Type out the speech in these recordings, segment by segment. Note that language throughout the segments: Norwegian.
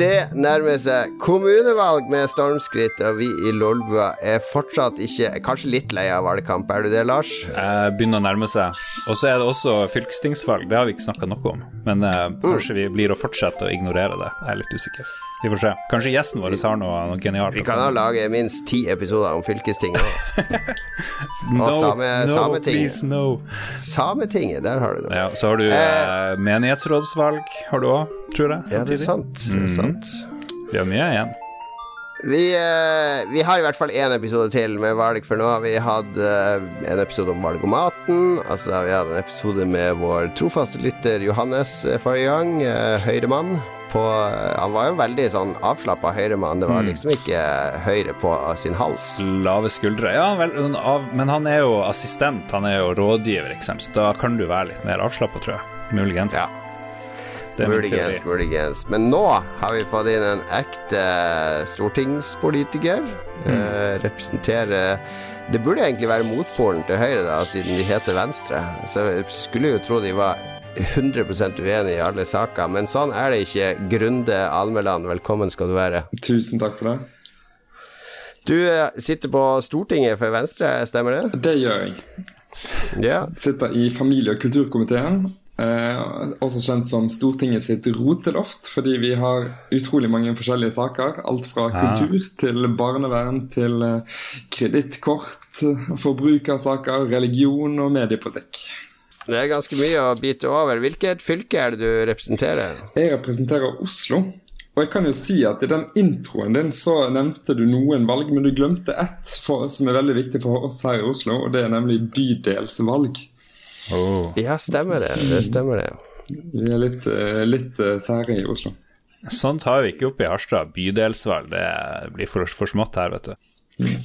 Det nærmer seg kommunevalg med stormskritt, og vi i Lolbua er fortsatt ikke Kanskje litt lei av valgkamp, er du det, Lars? Jeg begynner å nærme seg. Og så er det også fylkestingsvalg, det har vi ikke snakka noe om. Men eh, kanskje vi blir å fortsette å ignorere det. Jeg er litt usikker. Vi får se. Kanskje gjesten vår har noe, noe genialt. Vi kan da lage minst ti episoder om fylkestinget no, og same, no, Sametinget. please, no. Sametinget, der har du det. Ja, så har du eh, menighetsrådsvalg, har du òg, tror jeg. Ja, det er sant. Det er sant. Vi har mye igjen. Vi, eh, vi har i hvert fall én episode til med valg, for nå har vi hatt eh, en episode om valgomaten. Altså, vi hadde en episode med vår trofaste lytter Johannes eh, forrige gang. Eh, Høyremann. På, han var jo veldig sånn avslappa høyremann. Det var liksom ikke høyre på sin hals. Lave skuldre. Ja, vel, sånn av, men han er jo assistent, han er jo rådgiver, ikke sant? så da kan du være litt mer avslappa, tror jeg. Muligens. Ja. Muligens, muligens. Men nå har vi fått inn en ekte stortingspolitiker. Mm. Eh, representere Det burde egentlig være motpolen til Høyre, da, siden de heter Venstre. Så jeg skulle jo tro de var 100% uenige i alle saker, men sånn er det ikke. Grunde Almeland, velkommen skal du være. Tusen takk for det. Du eh, sitter på Stortinget for Venstre, stemmer det? Det gjør jeg. Ja. Sitter i familie- og kulturkomiteen. Eh, også kjent som Stortinget sitt roteloft, fordi vi har utrolig mange forskjellige saker. Alt fra Ah. kultur til barnevern til eh, kredittkort, forbrukersaker, religion og mediepolitikk. Det er ganske mye å bite over. Hvilket fylke er det du representerer? Jeg representerer Oslo. Og jeg kan jo si at I den introen din så nevnte du noen valg, men du glemte ett for, som er veldig viktig for oss her i Oslo, og det er nemlig bydelsvalg. Oh. Ja, stemmer det. Det stemmer det. Vi er litt, eh, litt eh, sære i Oslo. Sånt har vi ikke oppe i Harstad. Bydelsvalg, det blir for, for smått her, vet du.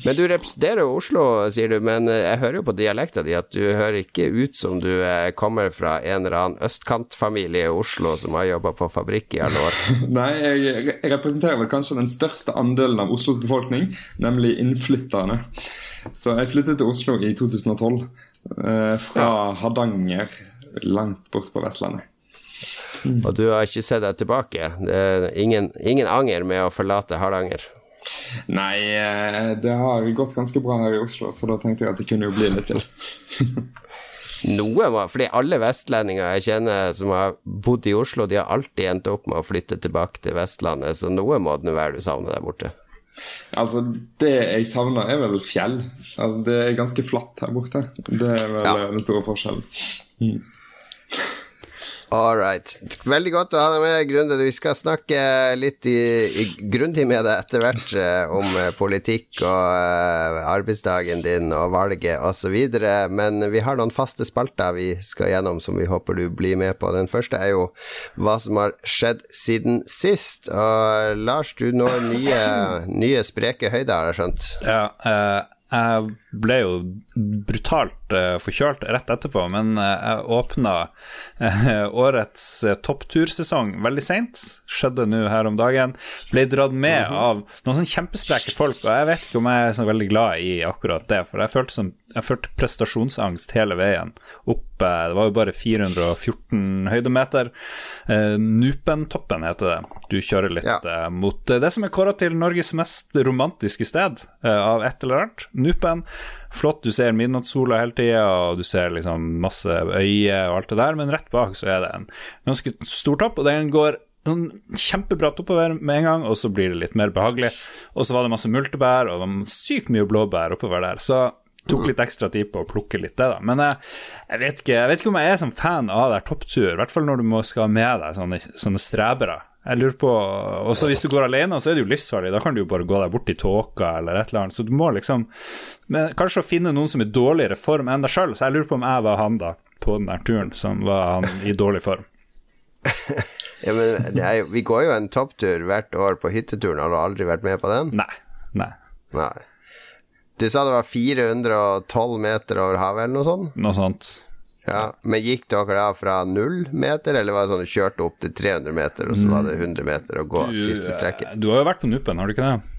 Men du representerer jo Oslo, sier du, men eh, jeg hører jo på dialekta di at du hører ikke ut som du eh, kommer fra en eller annen østkantfamilie i Oslo som har jobba på fabrikk i alle år. Nei, jeg, jeg representerer vel kanskje den største andelen av Oslos befolkning, nemlig innflytterne. Så jeg flyttet til Oslo i 2012, eh, fra Hardanger, langt bort på Vestlandet. Og du har ikke sett deg tilbake. Det ingen, ingen anger med å forlate Hardanger. Nei, eh, det har gått ganske bra her i Oslo, så da tenkte jeg at det kunne jo bli litt til. Noe må Fordi alle vestlendinger jeg kjenner som har bodd i Oslo, de har alltid endt opp med å flytte tilbake til Vestlandet, så noe må det nå være du savner der borte. Altså, Det jeg savner, er vel fjell. Altså, det er ganske flatt her borte. Det er vel Ja. den store forskjellen. All right. Veldig godt å ha deg med, Grunde. Vi skal snakke litt i, i grundig med deg etter hvert eh, om eh, politikk og eh, arbeidsdagen din og valget osv. Men vi har noen faste spalter vi skal gjennom som vi håper du blir med på. Den første er jo hva som har skjedd siden sist. Og Lars, du når nye, nye spreke høyder, har jeg skjønt. Ja, uh, jeg ble jo brutalt uh, forkjølt rett etterpå, men eh, jeg åpna eh, årets topptursesong veldig seint. Skjedde nå her om dagen. Ble dratt med av noen sånn kjempespreke folk, og jeg vet ikke om jeg er så veldig glad i akkurat det, for jeg følte, som, jeg følte prestasjonsangst hele veien. Opp, det var jo bare 414 høydemeter. Nupentoppen heter det. Du kjører litt Ja. mot det som er kåra til Norges mest romantiske sted av et eller annet. Nupen. Flott, du ser midnattssola hele tida, og du ser liksom masse øyer og alt det der, men rett bak så er det en ganske stor topp, og den går sånn kjempebratt oppover med en gang, og så blir det litt mer behagelig. Og så var det masse multebær, og det var sykt mye blåbær oppover der. Så tok litt ekstra tid på å plukke litt det, da. Men jeg, jeg, vet, ikke, jeg vet ikke om jeg er sånn fan av der topptur, i hvert fall når du må skal ha med deg sånne, sånne strebere. Jeg lurer på Også hvis du går alene, så er det jo livsfarlig. Da kan du jo bare gå deg bort i tåka eller et eller annet. Så du må liksom Men kanskje å finne noen som er i dårligere form enn deg sjøl. Så jeg lurer på om jeg var han da, på den der turen, som var han i dårlig form. Ja, men det jo, vi går jo en topptur hvert år på hytteturen. Har du aldri vært med på den? Nei. Nei. Nei. Du sa det var 412 meter over havet, eller noe sånt? Noe sånt. Ja, Men gikk dere da fra null meter, eller var det sånn du kjørte opp til 300 meter, og så var det 100 meter å gå siste strekket? Du har jo vært på Nuppen, har du ikke det?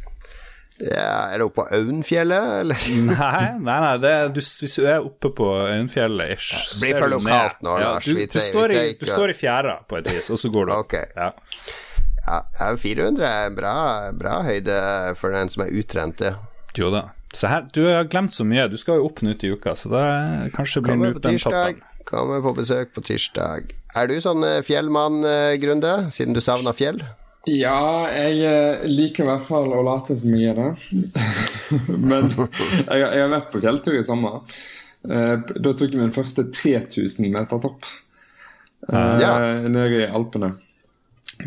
Ja, er det oppe på Aunfjellet, eller? Nei, nei, nei det, er- du, hvis du er oppe på Aunfjellet ish, så blir ser du ned. nå, Ja, Lars. Du, du, står i, du står i fjæra på et vis, og så går du opp. Ok. Ja. Ja, 400 er bra, bra høyde for den som er utrent, det. Jo da. Så her, du har glemt så mye. Du skal jo opp nå til uka, så det kanskje blir nå den toppen. Kommer på besøk på tirsdag. Er du sånn eh, fjellmann, Grunde, siden du savna fjell? Ja, jeg eh, liker i hvert fall å late som jeg er det. Men jeg, jeg har vært på fjelltur i sommer. Eh, Da tok jeg min første 3000 meter topp. eh, Ja. Nede i Alpene.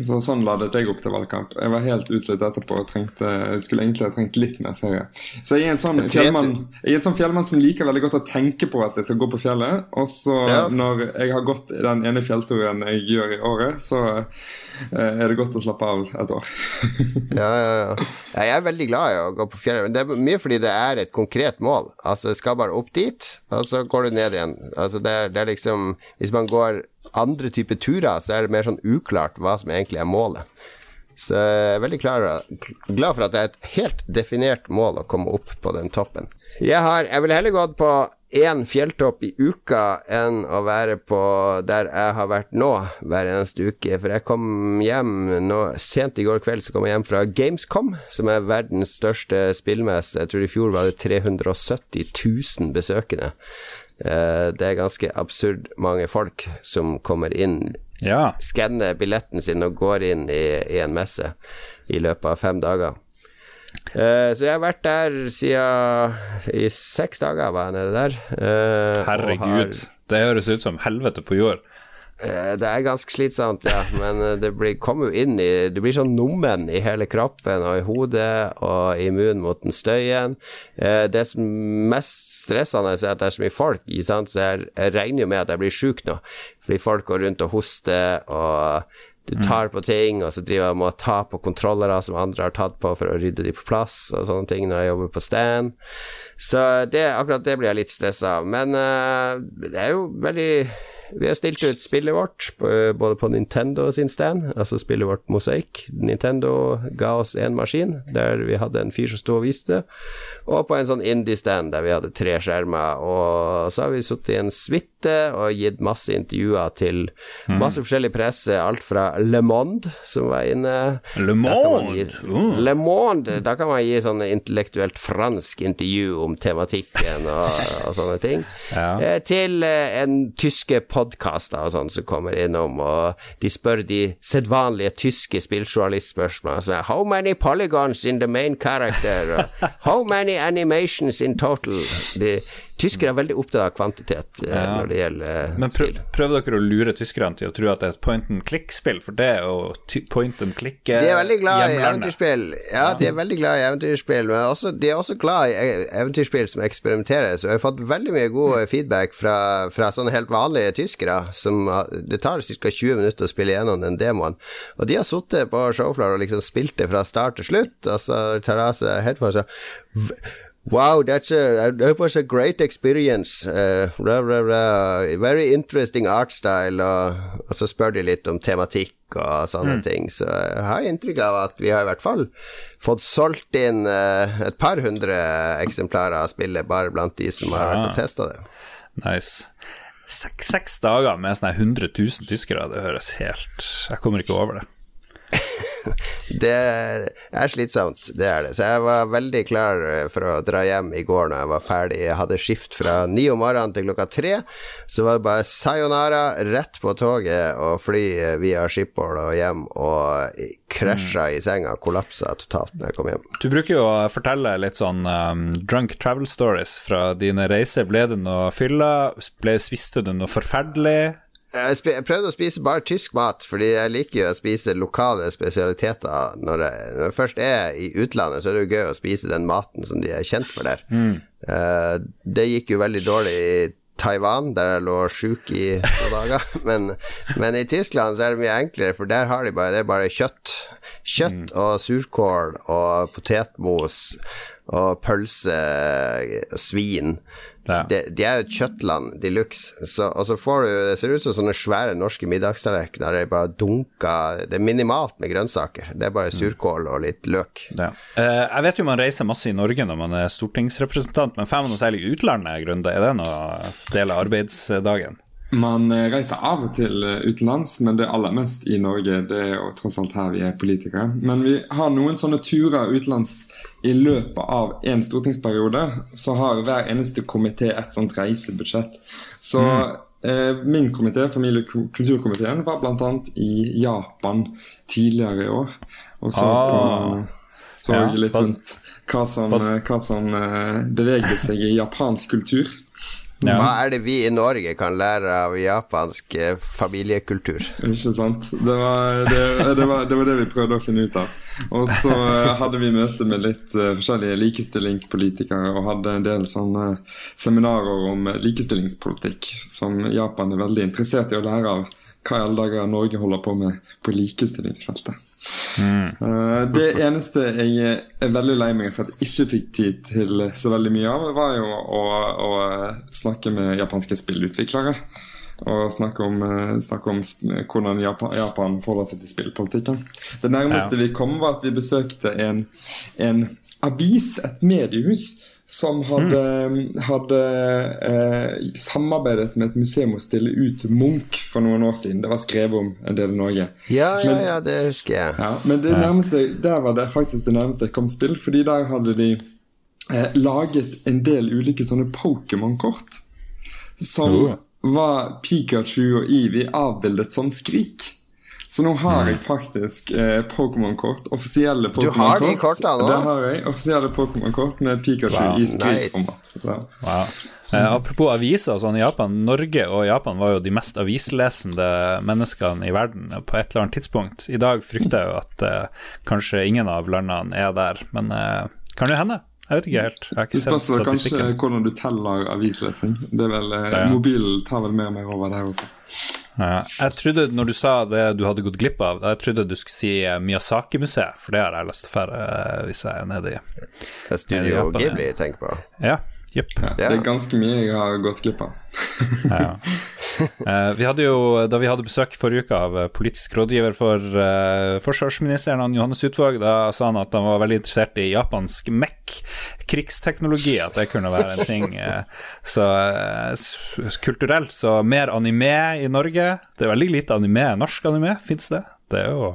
Så Sånn ladet jeg opp til valgkamp. Jeg var helt utslitt etterpå og trengte, jeg skulle egentlig ha trengt litt mer ferie. Så jeg er en sånn fjellmann, jeg er en sånn fjellmann som liker veldig godt å tenke på at jeg skal gå på fjellet. Og så Ja. når jeg har gått den ene fjellturen jeg gjør i året, så eh, er det godt å slappe av et år. Ja, ja, ja. ja. Jeg er veldig glad i å gå på fjellet, men det er mye fordi det er et konkret mål. Altså, jeg skal bare opp dit, og så går du ned igjen. Altså, det er, det er liksom Hvis man går andre typer turer, så er det mer sånn uklart hva som egentlig er målet. Så jeg er veldig klar, glad for at det er et helt definert mål å komme opp på den toppen. Jeg, har, jeg ville heller gått på én fjelltopp i uka enn å være på der jeg har vært nå hver eneste uke. For jeg kom hjem nå, sent i går kveld så kom jeg hjem fra Gamescom, som er verdens største spillmesse. Jeg tror i fjor var det 370 000 besøkende. Eh, Det er ganske absurd mange folk som kommer inn Ja. skanner billetten sin og går inn i, i en messe i løpet av fem dager. Uh, så jeg har vært der siden I seks dager var jeg nede der. Uh, Herregud. har- Det høres ut som helvete på jord. Eh, Det er ganske slitsomt, ja, men eh, det blir, kommer jo inn i Du blir sånn nummen i hele kroppen og i hodet og immun mot den støyen. Eh, Det som mest stressende er at det er så mye folk, sant? så jeg, jeg regner jo med at jeg blir sjuk nå. Fordi folk går rundt og hoster, og du tar på ting, og så driver jeg med å ta på kontrollere som andre har tatt på for å rydde de på plass, og sånne ting når jeg jobber på stand. Så det, akkurat det blir jeg litt stressa av. Men det er jo veldig vi har stilt ut spillet vårt både på Nintendo sin stand, altså spillet vårt Mosaikk. Nintendo ga oss en maskin der vi hadde en fyr som sto og viste og på en sånn indie-stand der vi hadde tre skjermer. Og så har vi sittet i en suite og gitt masse intervjuer til masse forskjellig presse, alt fra Le Monde, som var inne Le Monde! gi! Mm. Le Monde, da kan man gi sånne intellektuelt fransk intervju om tematikken og, og sånne ting. Ja. Eh, Til eh, en tyske podkaster og sånn som kommer innom, og de spør de sedvanlige tyske spilljournalistspørsmålene er How many polygons in the main character? How many animations in total? De, tyskere er veldig opptatt av kvantitet eh, Ja. når det gjelder eh, Men prøv, spill. prøver dere å lure tyskerne til å tro at det er et point and click-spill? For det er jo point and click De er veldig glad i eventyrspill. Ja, de er veldig glad i eventyrspill, men også, de er også glad i e- eventyrspill som eksperimenteres. Og jeg har fått veldig mye god feedback fra, fra sånne helt vanlige tyskere. Som, det tar ca. 20 minutter å spille gjennom den demoen. Og de har sittet på showfloor og liksom spilt det fra start til slutt. Altså, er headphones og v- Wow, that's a, that was a great experience. Uh, blah, blah, blah. Very interesting art style. Og, og så spør de litt om tematikk og sånne ting. Så jeg har inntrykk av at vi har i hvert fall fått solgt inn uh, et par hundre eksemplarer av spillet bare blant de som har vært og testa det. Nice. Seks, seks dager med sånne 100 000 tyskere, det høres helt Jeg kommer ikke over det. Det er slitsomt, det er det. Så jeg var veldig klar eh, for å dra hjem i går når jeg var ferdig. Jeg hadde skift fra ni om morgenen til klokka tre. Så var det bare sayonara, rett på toget og fly eh, via Skiphol og hjem, og krasja i senga, kollapsa totalt når jeg kom hjem. Du bruker jo å fortelle litt sånn um, drunk travel stories fra dine reiser. Ble det noe fylla? Ble, spiste du noe forferdelig? Jeg, prøvde å spise bare tysk mat, fordi jeg liker jo å spise lokale spesialiteter. Når jeg, når jeg først er i utlandet, så er det jo gøy å spise den maten som de er kjent for der. Eh, det gikk jo veldig dårlig i Taiwan, der jeg lå sjuk i noen dager. Men, men i Tyskland så er det mye enklere, for der har de bare, det er bare kjøtt. Kjøtt og surkål og potetmos og pølse, svin. Ja. Det, de er jo et kjøttland de luxe, så, og så får du Det ser ut som sånne svære norske middagstallerkener der det bare dunker Det er minimalt med grønnsaker. Det er bare surkål og litt løk. Ja. Eh, jeg vet jo man reiser masse i Norge når man er stortingsrepresentant, men får man noe særlig i utlandet, Grunde? Er det noe del av arbeidsdagen? Man eh, reiser av og til eh, utenlands, men det aller mest i Norge. Det er jo tross alt her vi er politikere. Men vi har noen sånne turer utenlands i løpet av en stortingsperiode. Så har hver eneste komité et sånt reisebudsjett. Så mm. eh, min komité, familie- og kulturkomiteen, var bl.a. i Japan tidligere i år. Og så ah. på, så ja, litt rundt hva som, hva som bevegde seg i japansk kultur. Ja. Hva er det vi i Norge kan lære av japansk eh, familiekultur? Ikke sant. Det var det, det var det, var det, vi prøvde å finne ut av. Og så eh, hadde vi møte med litt uh, forskjellige likestillingspolitikere og hadde en del sånne seminarer om likestillingspolitikk som Japan er veldig interessert i å lære av. Hva i alle dager Norge holder på med på likestillingsfeltet. Mm. Uh, det eneste jeg er veldig lei meg for at jeg ikke fikk tid til så veldig mye av, var jo å, å snakke med japanske spillutviklere. Og snakke om, uh, snakke om hvordan Japan, Japan forholder seg til spillpolitikken. Det nærmeste ja. vi kom, var at vi besøkte en, en avis, et mediehus, som hadde, mm. hadde eh, samarbeidet med et museum å stille ut Munch for noen år siden. Det var skrevet om en del i Norge. Ja, ja, men, ja, det husker jeg. Ja, men det nærmeste, der var det faktisk det nærmeste jeg kom spill, fordi der hadde de eh, laget en del ulike sånne Pokémon-kort. Som oh. var Pikachu og Evie avbildet som Skrik. Så nå har jeg faktisk eh, Pokémon-kort. Offisielle Pokémon-kort. Du har de kortene nå? Det har jeg. Offisielle Pokémon-kort med Pikachu wow, i. Nice. Wow. Eh, apropos aviser og sånn i Japan. Norge og Japan var jo de mest avislesende menneskene i verden på et eller annet tidspunkt. I dag frykter jeg jo at eh, kanskje ingen av landene er der, men eh, kan jo hende. Jeg vet ikke helt. Jeg har ikke sett statistikken. Kanskje hvordan du teller avislesing. Det er vel, det, ja. Mobilen tar vel mer og mer over der også. Ja. Jeg trodde, når du sa det du hadde gått glipp av, jeg trodde du skulle si eh, Miyazaki-museet, for det har jeg lyst til å dra eh, hvis jeg er nede i Det er Studio Ghibli tenker på. Ja, Yep. Ja, det er ganske mye jeg har gått glipp av. ja. eh, vi hadde jo, da vi hadde besøk forrige uke av eh, politisk rådgiver for eh, forsvarsministeren, Johannes Utvåg, da sa han at han var veldig interessert i japansk MEC, krigsteknologi, at det kunne være en ting. Eh, så eh, kulturelt så mer anime i Norge. Det er veldig lite anime. Norsk anime, fins det? Det er jo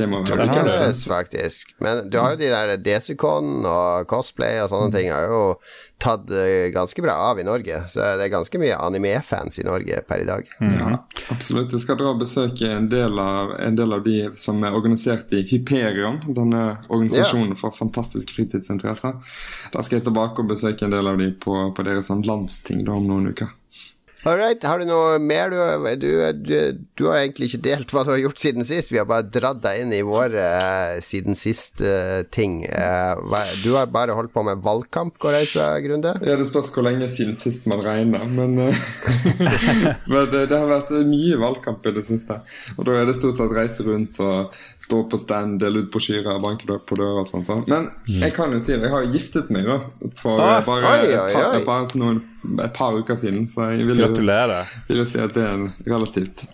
det må være Ridiculous, faktisk. Men du har jo de der Desicon og cosplay og sånne ting har jo tatt eh, ganske bra av i Norge. Så det er ganske mye anime-fans i Norge per i dag. Mm. Ja, absolutt. Jeg skal dra og besøke en del, av, en del av de som er organisert i Hyperion, denne organisasjonen ja. for fantastiske fritidsinteresser. Da skal jeg tilbake og besøke en del av de på, på deres sånn landsting da, om noen uker. Alright, har du noe mer? Du, du, du, du, har egentlig ikke delt hva du har gjort siden sist. Vi har bare dratt deg inn i våre uh, siden sist-ting. Uh, uh, du har bare holdt på med valgkamp, går jeg ut fra, Grunde? Ja, det spørs hvor lenge siden sist man regner, men, eh, men det, det, har vært mye valgkamp i det siste. Og da er det stort sett reise rundt og stå på stand, dele ut brosjyrer, banke på døra og sånt. Men jeg kan jo si det, jeg har giftet meg da, for ah, bare oi, oi, oi. et par, noen et par uker siden. Så jeg vil, Gratulerer. vil si at det er en relativt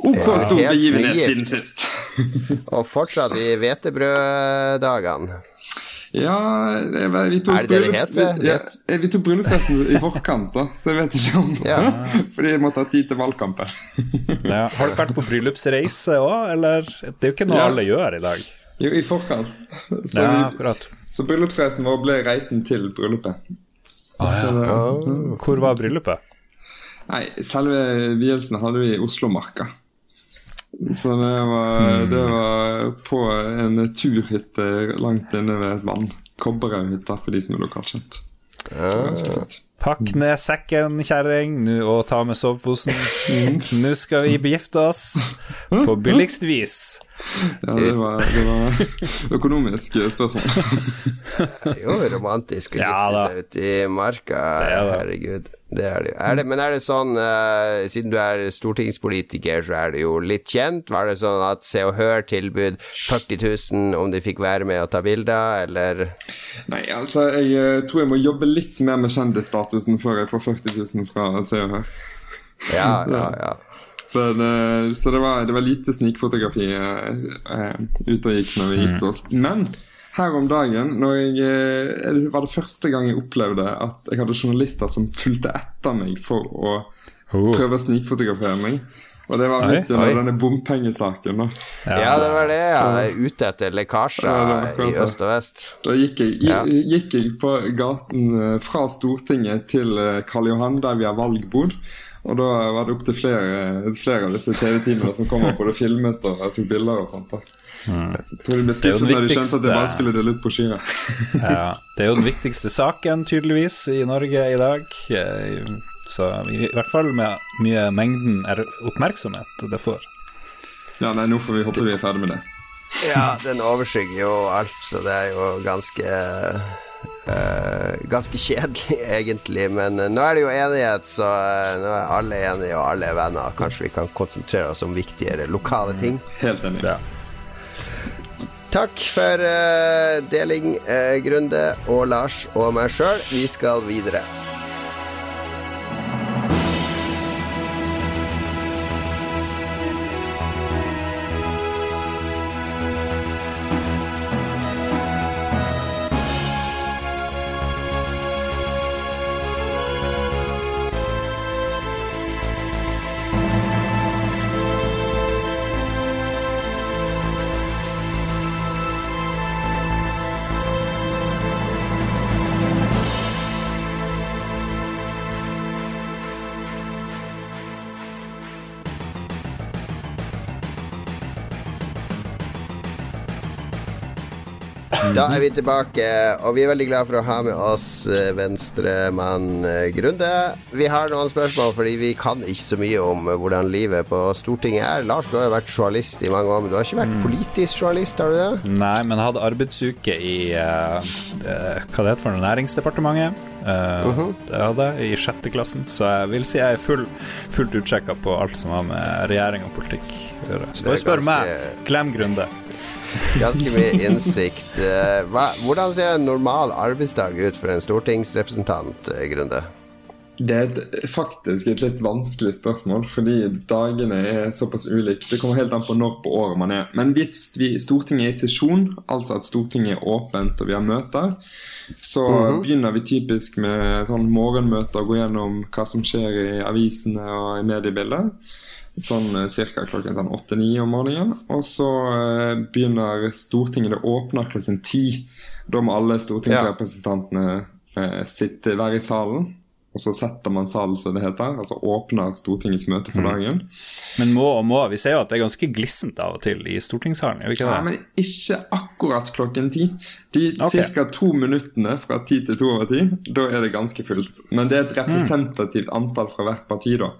OK ja, stor begivenhet siden sist. og fortsatt i hvetebrøddagene. Ja, vi tok, bryllups, ja, vi tok bryllupsfesten i forkant, da, så jeg vet ikke om ja. Fordi jeg måtte ha tid til valgkampen. ja. Har du vært på bryllupsreise òg, eller? Det er jo ikke noe alle gjør i dag. Jo, i forkant. Så, vi, så bryllupsreisen vår ble reisen til bryllupet. Ah, ja. ah. Hvor var bryllupet? Nei, Selve vielsen hadde vi i Oslomarka. Så det var, hmm. det var på en turhytte langt inne ved et vann. Kobberhaughytta, for de som er lokalkjent. Ja. Pakk ned sekken, kjerring, og ta med soveposen. Mm. Nå skal vi begifte oss på billigst vis. Ja, det var, det var økonomisk spørsmål. jo, romantisk å gifte seg ute i marka. Herregud. Det er det. Er det, men er det sånn, uh, siden du er stortingspolitiker, så er det jo litt kjent? Var det sånn at Se og Hør tilbød 40 000 om de fikk være med og ta bilder, eller? Nei, altså, jeg uh, tror jeg må jobbe litt mer med kjendisstatusen før jeg får 40 000 fra Se og Hør. Ja, ja, ja. Men, uh, så det var, det var, lite snikfotografi ute og gikk når vi gikk til oss. Men her om dagen, når jeg, eh, det var det første gang jeg opplevde at jeg hadde journalister som fulgte etter meg for å Oh. prøve å snikfotografere meg. Og det var midt under denne bompengesaken. da. Ja, det var det, ja. Ute etter lekkasjer Ja, i øst og vest. Da gikk jeg, Ja. gikk jeg på gaten eh, fra Stortinget til eh, Karl Johan, der vi har valgbod. Og da var det opptil flere, flere av disse TV-teamene som kom og det filmet og tok bilder og sånt. da. Jeg tror de ble Mm. Det skuffet da de skjønte at de bare skulle dele ut brosjyrer. Ja, det er jo den viktigste saken, tydeligvis, i Norge i dag. Eh, Så i hvert fall med mye mengden er oppmerksomhet det får. Ja, nei, nå får vi håpe vi er ferdig med det. Ja, den overskygger jo alt, så det er jo ganske eh, Ganske kjedelig, egentlig. Men uh, nå er det jo enighet, så uh, nå er alle enige, og alle er venner. Kanskje vi kan konsentrere oss om viktigere lokale ting. Helt enig. Ja. Takk for deling, Grunde og Lars og meg sjøl. Vi skal videre. Da er vi tilbake, og vi er veldig glad for å ha med oss eh, venstremann eh, Grunde. Vi har noen spørsmål, fordi vi kan ikke så mye om hvordan livet på Stortinget er. Lars, du har jo vært journalist i mange år, men du har ikke vært politisk journalist, har du det? Nei, men hadde arbeidsuke i uh, Hva det heter for noe? Næringsdepartementet. Eh, Det hadde jeg i sjette klassen, så jeg vil si jeg er full, fullt utsjekka på alt som har med regjering og politikk å gjøre. Så bare spør meg. Glem Grunde. Ganske mye innsikt. Eh, Hva, hvordan ser en normal arbeidsdag ut for en stortingsrepresentant, eh, Grunde? Det er et, faktisk et litt vanskelig spørsmål, fordi dagene er såpass ulike. Det kommer helt an på når på året man er. Men hvis vi, Stortinget er i sesjon, altså at Stortinget er åpent og vi har møter, så begynner vi typisk med sånn morgenmøter og går gjennom hva som skjer i avisene og i mediebildet. Sånn ca. klokken sånn 8-9 om morgenen. Og så eh, begynner Stortinget det åpner klokken 10. Da må alle stortingsrepresentantene eh, sitte, være i salen. Og så setter man salen, som det heter. Altså åpner Stortingets møte for dagen. Men må og må. Vi ser jo at det er ganske glissent av og til i stortingssalen, gjør vi ikke Ja, det? men ikke akkurat klokken ti. De okay. ca. to minuttene fra ti til to over ti, da er det ganske fullt. Men det er et representativt antall fra hvert parti, da.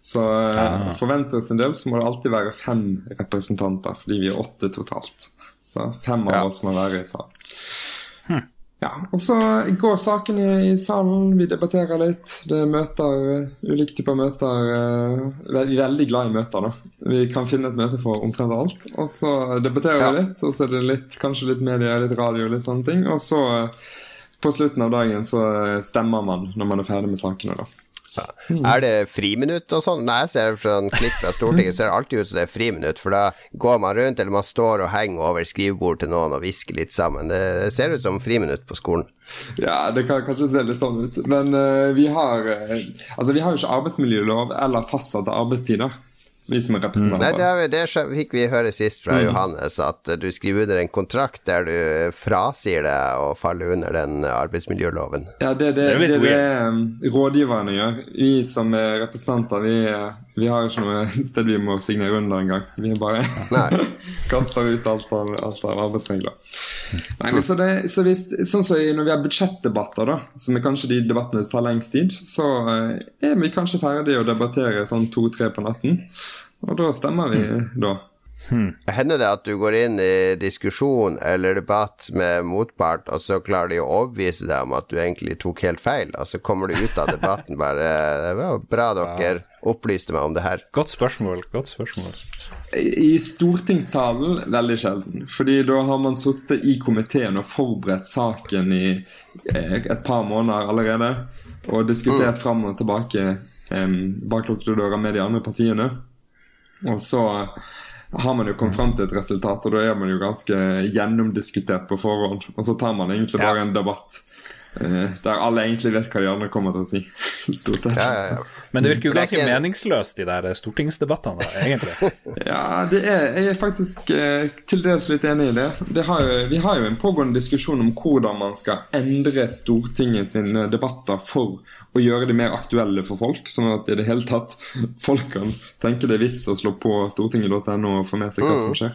Så eh, Ah. for Venstre sin del så må det alltid være fem representanter, fordi vi er åtte totalt. Så fem av Ja. oss må være i salen. Ja, og så går sakene i salen, vi debatterer litt. Det er møter, eh, ulike typer møter. eh, Vi er veldig glad i møter, da. Vi kan finne et møte for omtrent alt. Og så debatterer Ja. vi litt, og så er det litt, kanskje litt media, litt radio, litt sånne ting. Og så, på slutten av dagen, så stemmer man når man er ferdig med sakene, da. Er det friminutt og sånn? Når jeg ser fra en klipp fra Stortinget, ser det alltid ut som det er friminutt, for da går man rundt, eller man står og henger over skrivebord til noen og hvisker litt sammen. Det ser ut som friminutt på skolen. Ja, det kan kanskje se litt sånn ut. Men uh, vi har uh, Altså, vi har jo ikke arbeidsmiljølov eller fastsatte arbeidstider, vi som er representanter. Nei, det, det fikk vi høre sist fra Johannes, at eh, du skriver under en kontrakt der du frasier deg å falle under den arbeidsmiljøloven. Ja, det er det, Det er det, er det um, rådgiverne gjør. Vi som er representanter, vi, eh, vi har ikke noe sted vi må signere under engang. Vi bare Nei. kaster ut alt av, alt av arbeidsregler. Nei, men så det, så hvis, sånn så når vi har budsjettdebatter, da, som er kanskje de debattene som tar lengst tid, så eh, er vi kanskje ferdige å debattere sånn to-tre på natten. Og da stemmer vi da. Hender det at du går inn i diskusjon eller debatt med motpart, og så klarer de å overbevise deg om at du egentlig tok helt feil, og så kommer du ut av debatten bare Det var bra dere opplyste meg om det her. Godt spørsmål. Godt spørsmål. I stortingssalen veldig sjelden. Fordi da har man sittet i komiteen og forberedt saken i eh, et par måneder allerede. Og diskutert fram og tilbake um, bak lukkede dører med de andre partiene. Og så har man jo kommet fram til et resultat, og da er man jo ganske gjennomdiskutert på forhånd. Og så tar man egentlig bare en debatt. Eh, der alle egentlig vet hva de andre kommer til å si. Stort sett. Ja, ja, ja. Men det virker jo ganske meningsløst, de der stortingsdebattene, da, egentlig. Ja, det er, jeg er faktisk eh, til dels litt enig i det. det har jo, vi har jo en pågående diskusjon om hvordan man skal endre Stortinget sine debatter for å gjøre de mer aktuelle for folk. Sånn at i det hele tatt folk kan tenke det er vits å slå på stortinget.no og få med seg hva som skjer.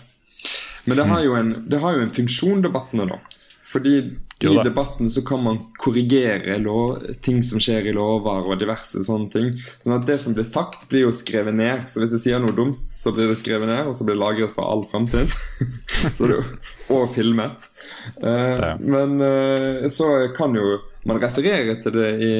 Men det har jo en, det har jo en funksjon, debattene, da. Fordi i debatten så kan man korrigere lov, ting som skjer i lover og diverse sånne ting. Sånn at det som blir sagt, blir jo skrevet ned. Så hvis jeg sier noe dumt, så blir det skrevet ned, og så blir det lagret for all framtid. så det jo Og filmet. Uh, Ja. Men uh, så kan jo man referere til det i,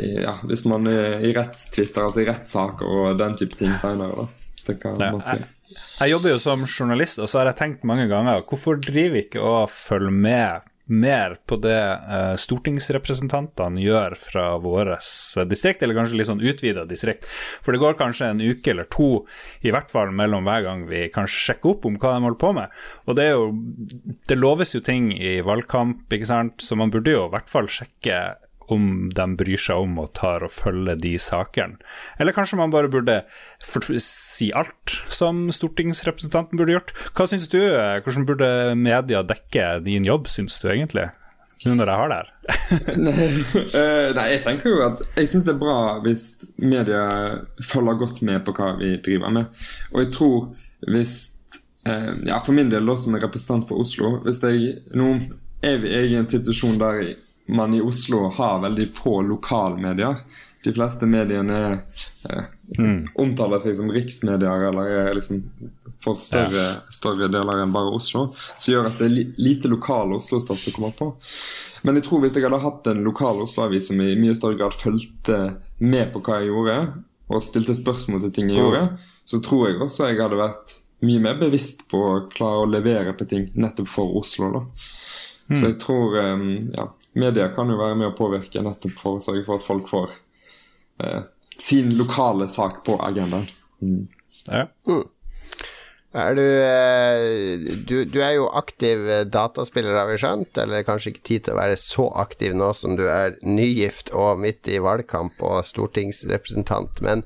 i ja, hvis man er i rettstvister, altså i rettssaker og den type ting senere. Det kan man si. jeg, jobber jo som journalist, og så har jeg tenkt mange ganger hvorfor driver ikke å følge med mer på det eh, stortingsrepresentantene gjør fra vårt distrikt, eller kanskje litt sånn utvida distrikt. For det går kanskje en uke eller to, i hvert fall mellom hver gang vi kanskje sjekker opp om hva de holder på med. Og det er jo Det loves jo ting i valgkamp, ikke sant, så man burde jo i hvert fall sjekke om de bryr seg om og tar og følger de sakene. Eller kanskje man bare burde si alt, som stortingsrepresentanten burde gjort. Hva syns du? Hvordan burde media dekke din jobb, syns du egentlig? Nå når jeg har det her. nei, eh, jeg tenker jo at Jeg syns det er bra hvis media følger godt med på hva vi driver med. Og jeg tror hvis eh, Ja, for min del, da som er representant for Oslo Hvis jeg Nå er vi i en situasjon der man i Oslo har veldig få lokalmedier. De fleste mediene eh, omtaler seg som riksmedier eller er liksom for større, større deler enn bare Oslo. Som gjør at det er lite lokal Oslo-stoff som kommer på. Men jeg tror hvis jeg hadde hatt en lokal Oslo-avis som i mye større grad fulgte med på hva jeg gjorde, og stilte spørsmål til ting jeg gjorde, så tror jeg også jeg hadde vært mye mer bevisst på å klare å levere på ting nettopp for Oslo. da. Så jeg tror um, ja, media kan jo være med å påvirke nettopp for å sørge for at folk får eh, sin lokale sak på agendaen. Mm. Ja. Er du, eh, du Du er jo aktiv eh, dataspiller, har vi skjønt, eller kanskje ikke tid til å være så aktiv nå som du er nygift og midt i valgkamp og stortingsrepresentant, men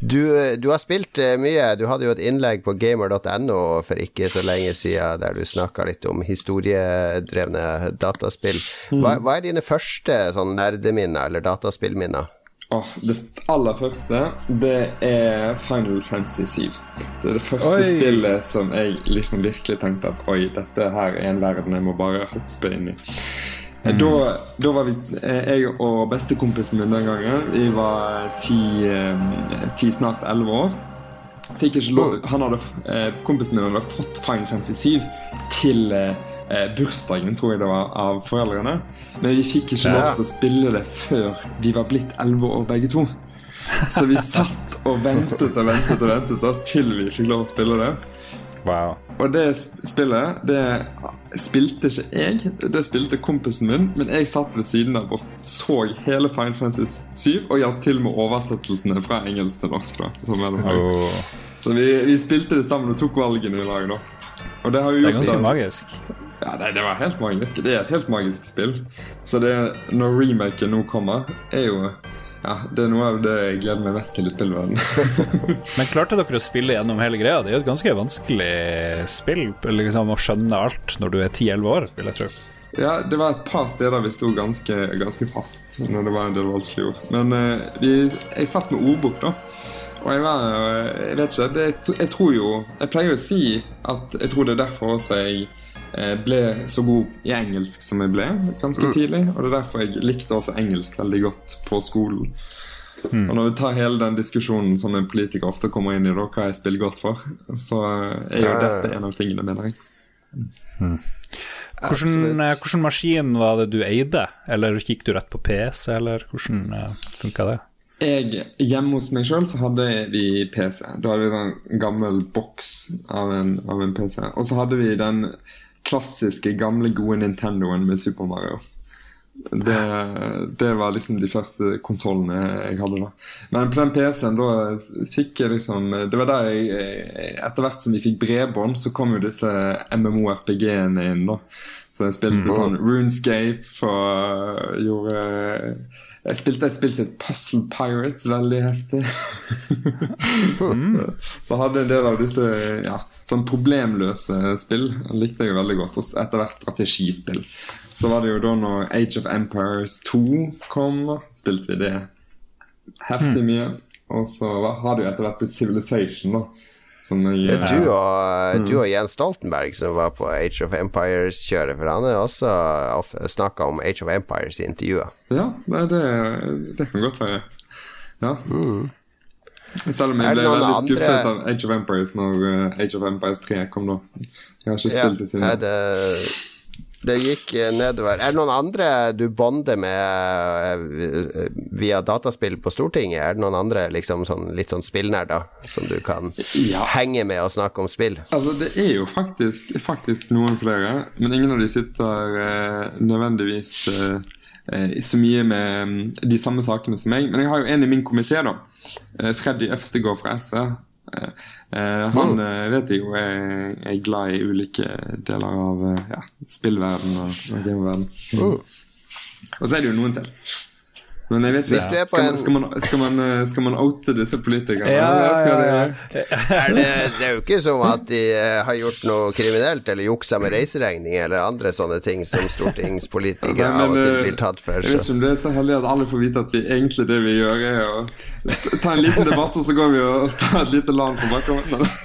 du, du har spilt eh, mye. Du hadde jo et innlegg på gamer.no for ikke så lenge siden der du snakka litt om historiedrevne dataspill. Hva, hva er dine første sånn nerdeminner eller dataspillminner? Åh, det aller første, det er Final Fantasy 7. Det er det første Oi. spillet som jeg liksom virkelig tenkte at oi, dette her er en verden jeg må bare hoppe inn i. Mm. Da, da var vi, eh, jeg og bestekompisen min den gangen, vi var ti, eh, ti snart elleve år. Fikk ikke lov, han hadde, eh, kompisen min hadde fått Final Fantasy 7 til eh, eh, bursdagen, tror jeg det var, av foreldrene. Men vi fikk ikke lov til å spille det før vi var blitt elleve år begge to. Så vi satt og ventet og ventet og ventet da, til vi fikk lov til å spille det. Wow. Og det spillet, det spilte ikke jeg, det spilte kompisen min, men jeg satt ved siden av og så hele Fine Francis 7 og hjalp til med oversettelsene fra engelsk til norsk. da. Oh, Så vi, vi spilte det sammen og tok valgene i lag, da. Og det har jo det er ganske da. magisk. Ja, nei, det var helt magisk. Det er et helt magisk spill. Så det, når remaken nå kommer, er jo Ja, det er noe av det jeg gleder meg mest til i spillverdenen. Men klarte dere å spille gjennom hele greia? Det er jo et ganske vanskelig spill eller liksom, å skjønne alt når du er 10-11 år, vil jeg tro. ja, det var et par steder vi sto ganske, ganske fast når det var en del vanskelige ord. Men uh, vi, jeg satt med ordbok, da. Og jeg var Jeg vet ikke. Det, jeg tror jo Jeg pleier å si at jeg tror det er derfor også jeg eh, ble så god i engelsk som jeg ble ganske tidlig. Og det er derfor jeg likte også engelsk veldig godt på skolen. Og når vi tar hele den diskusjonen som en politiker ofte kommer inn i, da, hva jeg spiller godt for, så eh, er jo dette en av tingene, mener jeg. Hvordan, eh, hvordan maskin var det du eide? Eller gikk du rett på PC, eller hvordan funka det? Jeg, hjemme hos meg sjøl så hadde vi PC. Da hadde vi en gammel boks av en, av en PC. Og så hadde vi den klassiske, gamle, gode Nintendoen med Super Mario. Det, det var liksom de første konsollene jeg hadde da. Men på den PC-en da fikk jeg liksom Det var der jeg Etter hvert som vi fikk bredbånd, så kom jo disse MMO-RPG-ene inn, da. Så jeg spilte sånn Runescape og gjorde Jeg spilte et spill som het Puzzle Pirates, veldig heftig. Så jeg hadde en del av disse ja, sånn problemløse spill. Likte jeg veldig godt. Og etter hvert strategispill. Så var det jo da når Age of Empires 2 kom, spilte vi det heftig mye. Og så har det jo etter hvert blitt Civilization, da. Som jeg, Det er du og, du og Jens Stoltenberg som var på Age of Empires-kjøret, for han har også snakka om Age of Empires i intervjuer. Ja, det, det kan godt være. Ja. Selv om Er jeg ble veldig veldig andre- skuffet av Age of Empires når uh, Age of Empires 3 kom da. Jeg har ikke Ja, spilt det siden. nei, det, det gikk eh, nedover. Er det noen andre du bonder med eh, via dataspill på Stortinget? Er det noen andre liksom sånn, litt sånn spillnerder som du kan Ja. henge med og snakke om spill? Altså, det er jo faktisk, faktisk noen flere, men ingen av de sitter eh, nødvendigvis eh, så mye med mm, de samme sakene som meg. Men jeg har jo en i min komité, da. Eh, Freddy Øvstegård fra SV. Eh, eh, han eh, vet jeg jo er, er glad i ulike deler av ja, spillverden og, og gameverden. Og så er det jo noen til. Men jeg vet Hvis ikke, du er på skal, man, skal, man, skal, man, eh, skal man oute disse politikerne? Ja, ja, det- Er det, det er jo ikke som at de eh, har gjort noe kriminelt eller juksa med reiseregning eller andre sånne ting som stortingspolitikere men, av og til eh, blir tatt for. Jeg vet ikke om det er så heldig at alle får vite at vi egentlig det vi gjør, er å ta en liten debatt, og så går vi og tar et lite land på bakgrunnen.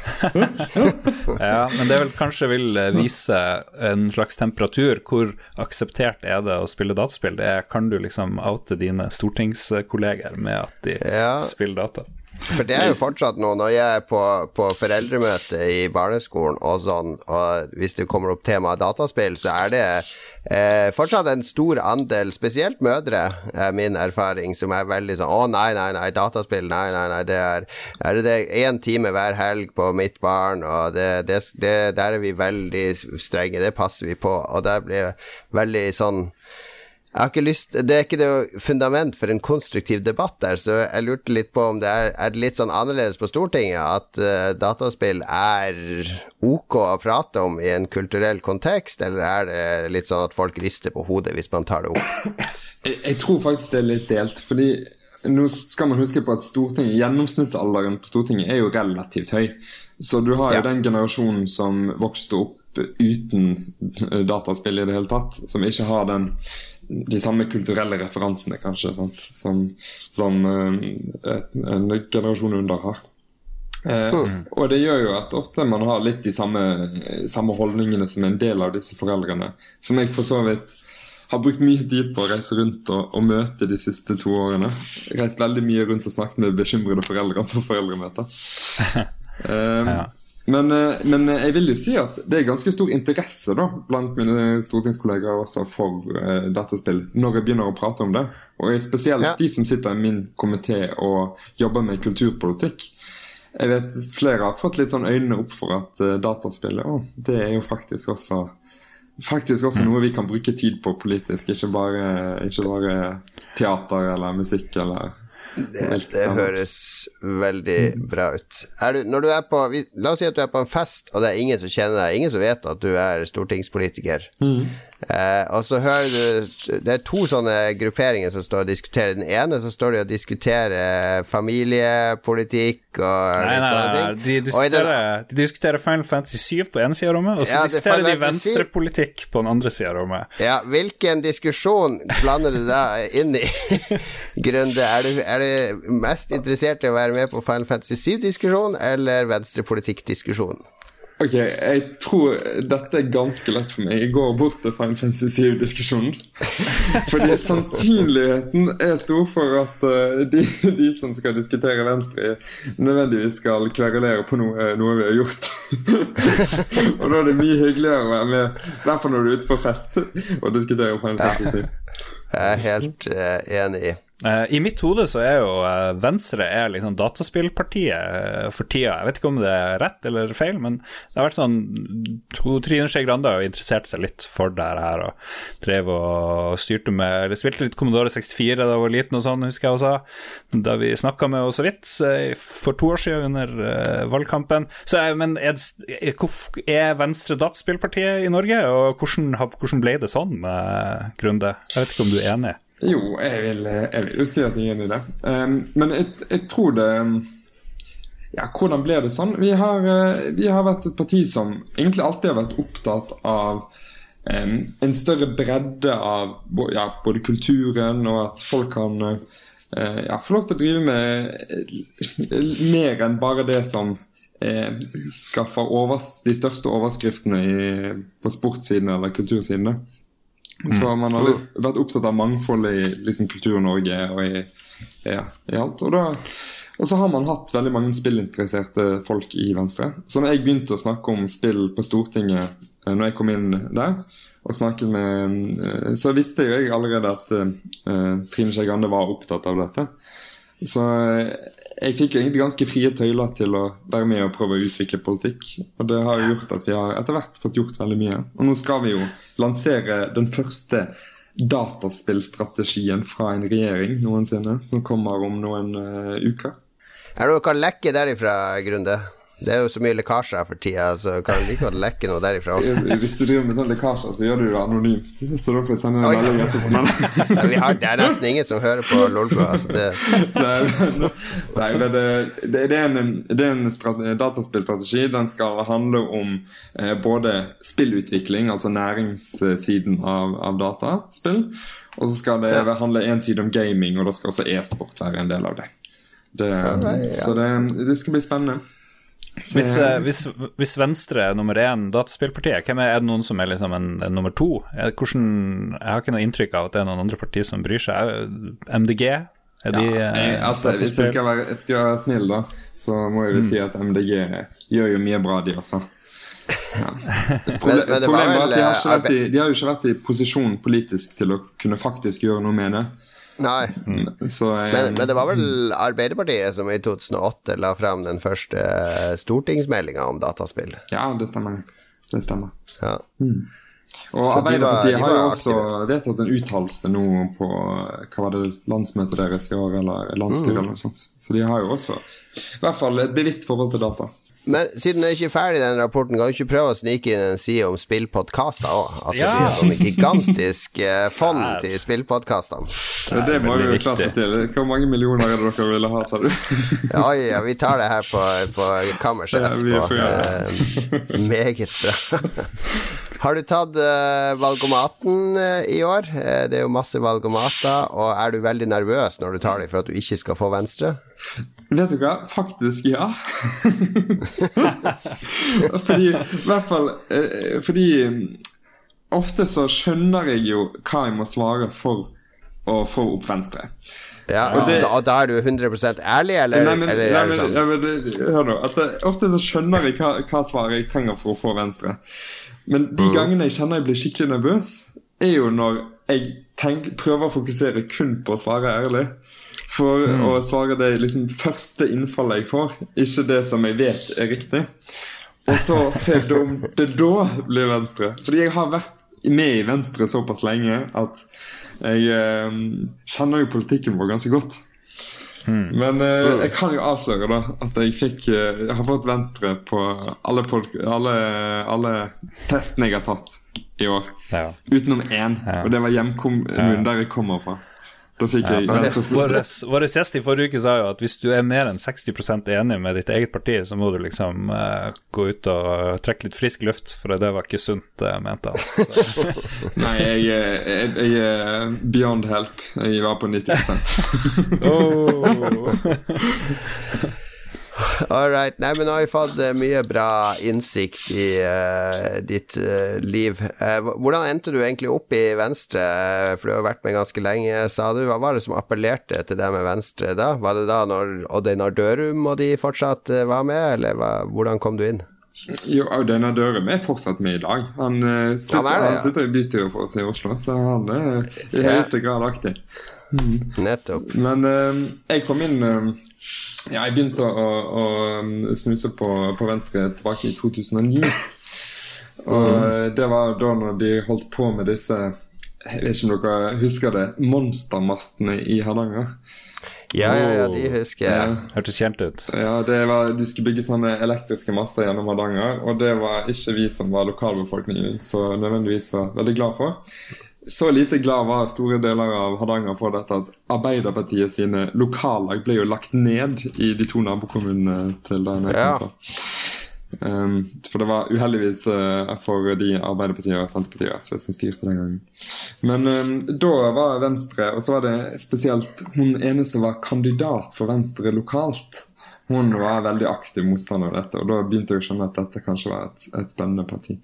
Ja, men det vel kanskje vil vise en slags temperatur. Hvor akseptert er det å spille dataspill? Det er, kan du liksom oute dine stortingskolleger med at de Ja. spiller data? For det er jo fortsatt noe når jeg er på, på foreldremøte i barneskolen og sånn, og hvis det kommer opp tema dataspill, så er det eh, fortsatt en stor andel, spesielt mødre, er min erfaring, som er veldig sånn Å, nei, nei, nei, dataspill, nei, nei, nei, det er Er det én time hver helg på mitt barn, og det, det, det, der er vi veldig strenge, det passer vi på, og der blir veldig sånn jeg har ikke lyst Det er ikke noe fundament for en konstruktiv debatt der, så jeg lurte litt på om det er, er det litt sånn annerledes på Stortinget, at uh, dataspill er ok å prate om i en kulturell kontekst, eller er det litt sånn at folk rister på hodet hvis man tar det opp? Jeg, jeg tror faktisk det er litt delt, fordi nå skal man huske på at Stortinget, gjennomsnittsalderen på Stortinget er jo relativt høy. Så du har jo Ja. den generasjonen som vokste opp uten dataspill i det hele tatt, som ikke har den de samme kulturelle referansene, kanskje, sant? som, som eh, et- en generasjon under har. Eh, Og det gjør jo at ofte man har litt de samme, samme holdningene som en del av disse foreldrene. Som jeg for så vidt har brukt mye tid på å reise rundt og, og møte de siste to årene. Reist veldig mye rundt og snakket med bekymrede foreldre på foreldremøter. Eh, Ja. Men, eh, men jeg vil jo si at det er ganske stor interesse da, blant mine stortingskollegaer også for uh, dataspill, når jeg begynner å prate om det. Og spesielt Ja. de som sitter i min komité og jobber med kulturpolitikk. Jeg vet flere har fått litt sånn øynene opp for at uh, dataspill å, det er jo faktisk også Faktisk også noe vi kan bruke tid på politisk, ikke bare, ikke bare teater eller musikk eller Det, det høres veldig bra ut. Du, når du er på La oss si at du er på en fest, og det er ingen som kjenner deg, ingen som vet at du er stortingspolitiker. Eh, og så hører du Det er to sånne grupperinger som står og diskuterer. Den ene så står de og diskuterer familiepolitikk og Nei, nei, sånne nei, ting. de diskuterer, den- de diskuterer Final Fantasy 7 på ene sida av rommet, og så Ja, er diskuterer de venstrepolitikk på den andre sida av rommet. Ja, hvilken diskusjon blander du da inn i, Grunde? Er du, er du mest interessert i å være med på Final Fantasy 7-diskusjon eller venstrepolitikk-diskusjon? Ok, jeg tror dette er ganske lett for meg. Jeg går bort til Fine Fantasy 7-diskusjonen. Fordi sannsynligheten er stor for at eh, de, de som skal diskutere Venstre, nødvendigvis skal kverulere på noe, noe vi har gjort. og da er det mye hyggeligere å være med, i hvert fall når du er ute på fest, og diskutere Fine Fantasy 7. Jeg er helt uh, enig i. Uh, I mitt hode så er jo uh, Venstre er liksom dataspillpartiet uh, for tida. Jeg vet ikke om det er rett eller feil, men det har vært sånn Trine Skei Grande har jo interessert seg litt for det her og drev og styrte med Eller spilte litt Commodore 64 da jeg var liten og sånn, husker jeg også. Da vi snakka med henne så vidt for to år siden under valgkampen. Så, men er, er, Venstre dataspillpartiet i Norge, og hvordan, hvordan ble det sånn, Grunde? Jeg vet ikke om du er enig? Jo, jeg vil, jeg vil jo si at jeg er enig i det. Um, men jeg, jeg, tror det Ja, hvordan ble det sånn? Vi har, uh, vi har, vært et parti som egentlig alltid har vært opptatt av um, en større bredde av ja, både kulturen og at folk kan uh, ja, få lov til å drive med mer enn bare det som eh, skaffer over, de største overskriftene i, på sportssidene eller kultursidene. Så man har vært opptatt av mangfoldet i liksom, Kultur-Norge og i, ja, i alt. Og, da, og, så har man hatt veldig mange spillinteresserte folk i Venstre. Så når jeg begynte å snakke om spill på Stortinget eh, når jeg kom inn der, og snakket med eh, Så visste jeg allerede at uh, Trine Skei Grande var opptatt av dette. Så jeg fikk jo egentlig ganske frie tøyler til å være med og prøve å utvikle politikk. Og det har jo gjort at vi har etter hvert fått gjort veldig mye. Og nå skal vi jo lansere den første dataspillstrategien fra en regjering noensinne, som kommer om noen uh, uker. Er det noe lekke derifra, Grunde? Det er jo så mye lekkasjer for tida, så kan like godt lekke noe derifra. Hvis du driver med sånn lekkasjer, så gjør du det anonymt. Så da får jeg sende en melding etterpå. det er nesten ingen som hører på Lolbua. Altså det... Nei, det, det, det, er en, det er en dataspillstrategi. Den skal handle om eh, både spillutvikling, altså næringssiden av, av dataspill, og så skal det handle en side om gaming, og da skal også e-sport være en del av det. det så det, det skal bli spennende. Hvis, eh, hvis, hvis, Venstre er nummer én dataspillpartiet, hvem er, er det noen som er liksom en, en nummer to? Hvordan, jeg har ikke noe inntrykk av at det er noen andre partier som bryr seg. MDG? Er de ja, jeg, eh, altså, Hvis jeg skal, være, jeg skal, være, snill, da, så må jeg vel mm. si at MDG gjør jo mye bra, de også. Ja. Problemet er at de har, i, de har, jo ikke vært i posisjon politisk til å kunne faktisk gjøre noe med det. Nei. Mm. Så, um... men, men, det var vel Arbeiderpartiet som i 2008 la fram den første stortingsmeldinga om dataspill? Ja, det stemmer. Det stemmer. Ja. Mm. Og Arbeiderpartiet har jo også vedtatt en uttalelse nå på hva var det, landsmøtet deres i år, eller landsstyret mm. eller noe sånt. Så de har jo også i hvert fall et bevisst forhold til data. Men siden det ikke er ferdig, den rapporten, kan du ikke prøve å snike inn en side om spillpodkaster òg? At det blir sånn gigantisk eh, fond til spillpodkastene. Ja, det må vi jo klart få til. Hvor mange millioner er det dere ville ha, sa du? ja, ja, vi tar det her på, på kammerset etterpå. Eh, meget bra. Har du tatt uh, valgomaten uh, i år? Uh, det er jo masse valgomater, og er du veldig nervøs når du tar dem for at du ikke skal få Venstre? Vet du hva? Faktisk ja. fordi I hvert fall eh, Fordi mm, ofte så skjønner jeg jo hva jeg må svare for å få opp Venstre. Ja, og det, da, da, er du 100 ærlig, eller, nei, men, eller nei, men, sånn? ja, men, Hør nå. Det, ofte så skjønner jeg hva, hva svaret jeg trenger for å få Venstre. Men de mm. gangene jeg kjenner jeg blir skikkelig nervøs, er jo når jeg tenk, prøver å fokusere kun på å svare ærlig for mm. å svare det liksom første innfallet jeg får, ikke det som jeg vet er riktig. Og så ser du om det da blir Venstre. Fordi jeg har vært med i Venstre såpass lenge at jeg eh, kjenner jo politikken vår ganske godt. Mm. Men eh, jeg kan jo avsløre da at jeg fikk eh, Jeg har fått Venstre på alle, alle, alle testene jeg har tatt i år. Ja. Utenom én, ja. og det var hjemkommunen ja. der jeg kommer fra. Da fikk jeg ja, Vår gjest i forrige uke sa jo at hvis du er mer enn 60% enig med ditt eget parti, så må du liksom uh, gå ut og trekke litt frisk luft, for det var ikke sunt, uh, mente han. Nei, jeg, jeg, jeg, er beyond help. Jeg var på 90 oh. All right. Nei, men nå har vi fått uh, mye bra innsikt i uh, ditt uh, liv. hvordan endte du egentlig opp i Venstre? For du har vært med ganske lenge, sa du. Hva var det som appellerte til deg med Venstre da? Var det da når Odd Einar Dørum og de fortsatt var med, eller hva, hvordan kom du inn? Jo, Audun Dørum er fortsatt med i dag. Han, uh, sitter, ja, han sitter i bystyret for oss i Oslo, så han er i høyeste grad aktiv. Nettopp. Men uh, jeg kom inn eh, Ja, jeg begynte å, å, å snuse på, på Venstre tilbake i 2009. Og mm. det var da når de holdt på med disse Jeg vet ikke om dere husker det, monstermastene i Hardanger. Ja, ja, ja, de husker jeg. Ja. Hørtes kjent ut. Ja, det var, De skulle bygge sånne elektriske master gjennom Hardanger, og det var ikke vi som var lokalbefolkningen så nødvendigvis så veldig glad for. Så lite glad var store deler av Hardanger for dette at Arbeiderpartiet sine lokallag ble jo lagt ned i de to nabokommunene til der jeg Ja. kom fra. Um, for det var uheldigvis uh, for de Arbeiderpartiet og Senterpartiet SV som styrte den gangen. Men um, da var Venstre, og så var det spesielt hun ene som var kandidat for Venstre lokalt. Hun var veldig aktiv motstander av dette, og da begynte jeg å skjønne at dette kanskje var et, et spennende parti.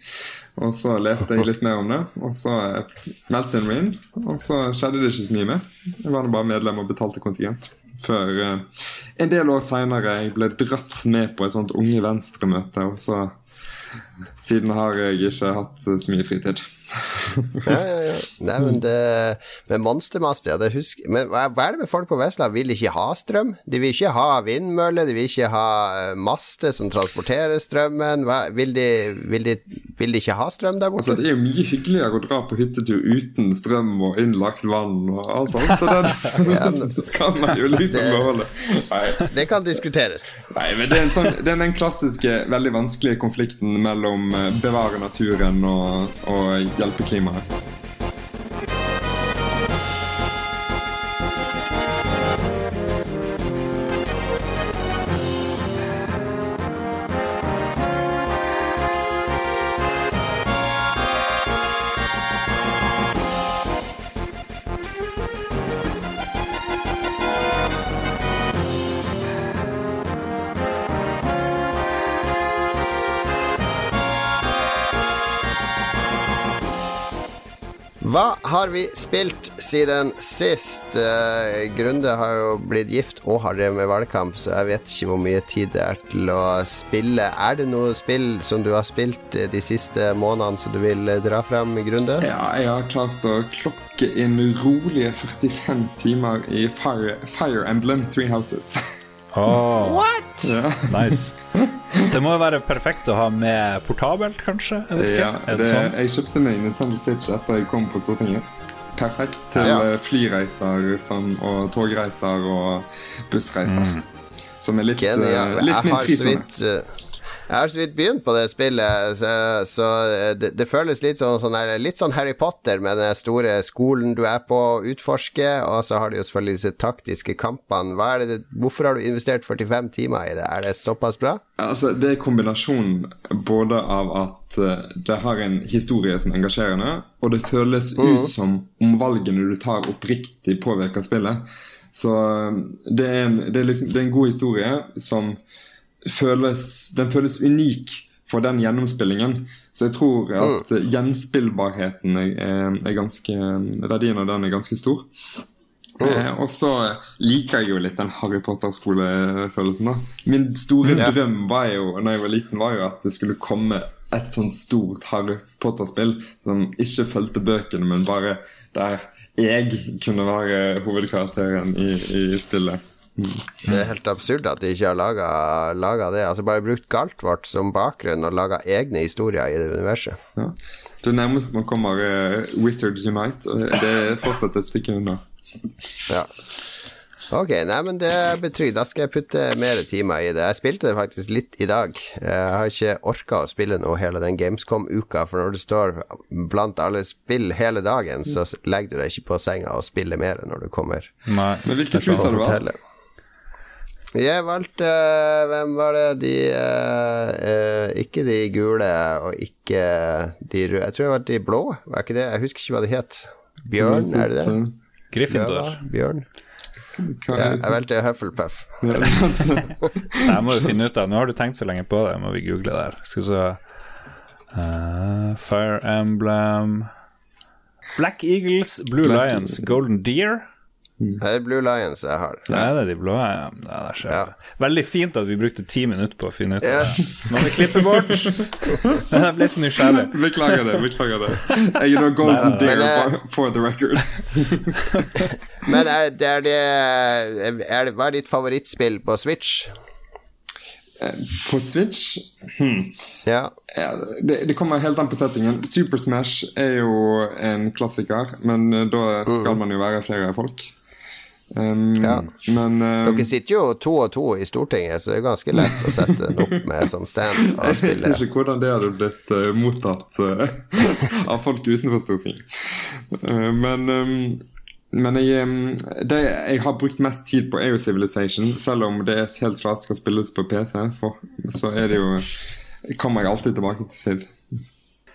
Og så leste jeg litt mer om det, og så eh, meldte jeg meg inn. Og så skjedde det ikke så mye mer. Jeg var bare medlem og betalte kontingent. Før uh, en del år seinere jeg ble dratt med på et sånt Unge Venstre-møte, og så Siden har jeg ikke hatt så mye fritid. Ja, ja, ja. Nei, men det Med monstermaster, ja, det husker Men hva er det med folk på Vestland? Vil ikke ha strøm? De vil ikke ha vindmøller, de vil ikke ha eh, master som transporterer strømmen. Hva, vil, de, vil, de, vil de ikke ha strøm der Altså, det er jo mye hyggeligere å dra på hyttetur uten strøm og innlagt vann og alt sånt. Så det, det skal man jo liksom beholde. Nei, Det kan diskuteres. nei men det er, en sånn, det er den klassiske, veldig vanskelige konflikten mellom eh, bevare naturen og, og hjelpe klimaet. Hva har vi spilt siden sist? Eh, Grunde har jo blitt gift og har drevet med valgkamp, så jeg vet ikke hvor mye tid det er til å spille. Er det noe spill som du har spilt eh, de siste månedene som du vil eh, dra fram, Grunde? Ja, jeg har klart å klokke inn rolige 45 timer i Fire, Fire Emblem Three Houses. Åh, What?! ja. nice. Det må jo være perfekt å ha med portabelt, kanskje? Jeg vet ikke. Ja, er det, det sånn? jeg kjøpte meg Nintendo Switch etter jeg kom på Stortinget. Perfekt til Ja. eh, flyreiser som, og togreiser og bussreiser. Som er litt, eh, Genial. litt Jeg min har jeg har så vidt begynt på det spillet, så, så eh, det, det føles litt sånn, sånn her, litt sånn Harry Potter med den store skolen du er på å utforske, og så har du jo selvfølgelig disse taktiske kampene. Det, hvorfor har du investert 45 timer i det? Er det såpass bra? Altså, det er kombinasjonen både av at eh, det har en historie som er engasjerende, og det føles ut som om valgene du tar, oppriktig påvirker spillet. Så eh, det er en, det er liksom, det er en god historie som føles Den føles unik for den gjennomspillingen. Så jeg tror at mm. gjenspillbarheten er, er, er ganske Verdien av den er ganske stor. Eh, og så liker jeg jo litt den Harry Potter-skolefølelsen. da Min store Ja. drøm var jo Når jeg var liten var jo at det skulle komme et sånn stort Harry Potter-spill som ikke fulgte bøkene, men bare der jeg kunne være hovedkarakteren i, i spillet. Det er helt absurd at de ikke har laga, laga det. Altså Bare brukt Galtvort som bakgrunn og laga egne historier i det universet. Ja. Det nærmeste man kommer, uh, Wizards Unite. Og det er fortsatt et stykke unna. Ja. Ok, nei, men det er. Da skal jeg putte mer timer i det. Jeg spilte det faktisk litt i dag. Jeg har ikke orka å spille noe hele den Gamescom-uka, for når du står blant alle spill hele dagen, så legger du deg ikke på senga og spiller mer når du kommer Nei. Men hvilke pris har du valgt? Jeg valgte eh, Hvem var det? De eh, eh, Ikke de gule, og ikke de røde. Jeg tror jeg valgte de blå, var ikke det? Jeg husker ikke hva de het. Bjørn, er det det? Gryffindor. Bjørn? Ja, jeg valgte Hufflepuff. Det må du finne ut av. Nå har du tenkt så lenge på det, må vi google der. Skal vi se uh, Fire Emblem Black Eagles, Blue Black- Lions, Golden Deer. Det er Blue Lions jeg har. Det er det de blå ja. Det er ser Ja. Veldig fint at vi brukte ti minutter på å finne ut av Yes. det. Må vi klippe bort. Jeg ble så nysgjerrig. Beklager det. beklager det Jeg er golden deer eh, for- the record. Men er det, er det, er det Hva er ditt favorittspill på Switch? På Switch hmm. Ja. ja, det, det kommer helt an på settingen. Super Smash er jo en klassiker, men eh, da skal man jo være flere folk. Um, Ja. Men eh, Dere sitter jo to og to i Stortinget, så det er ganske lett å sette den opp med sånn stand og Jeg vet ikke hvordan det hadde blitt uh, mottatt uh, av folk utenfor Stortinget. Uh, men um, men jeg, um, det jeg har brukt mest tid på, er jo Civilization. Selv om det er helt klart skal spilles på PC, for, så er det jo kommer jeg alltid tilbake til Civ.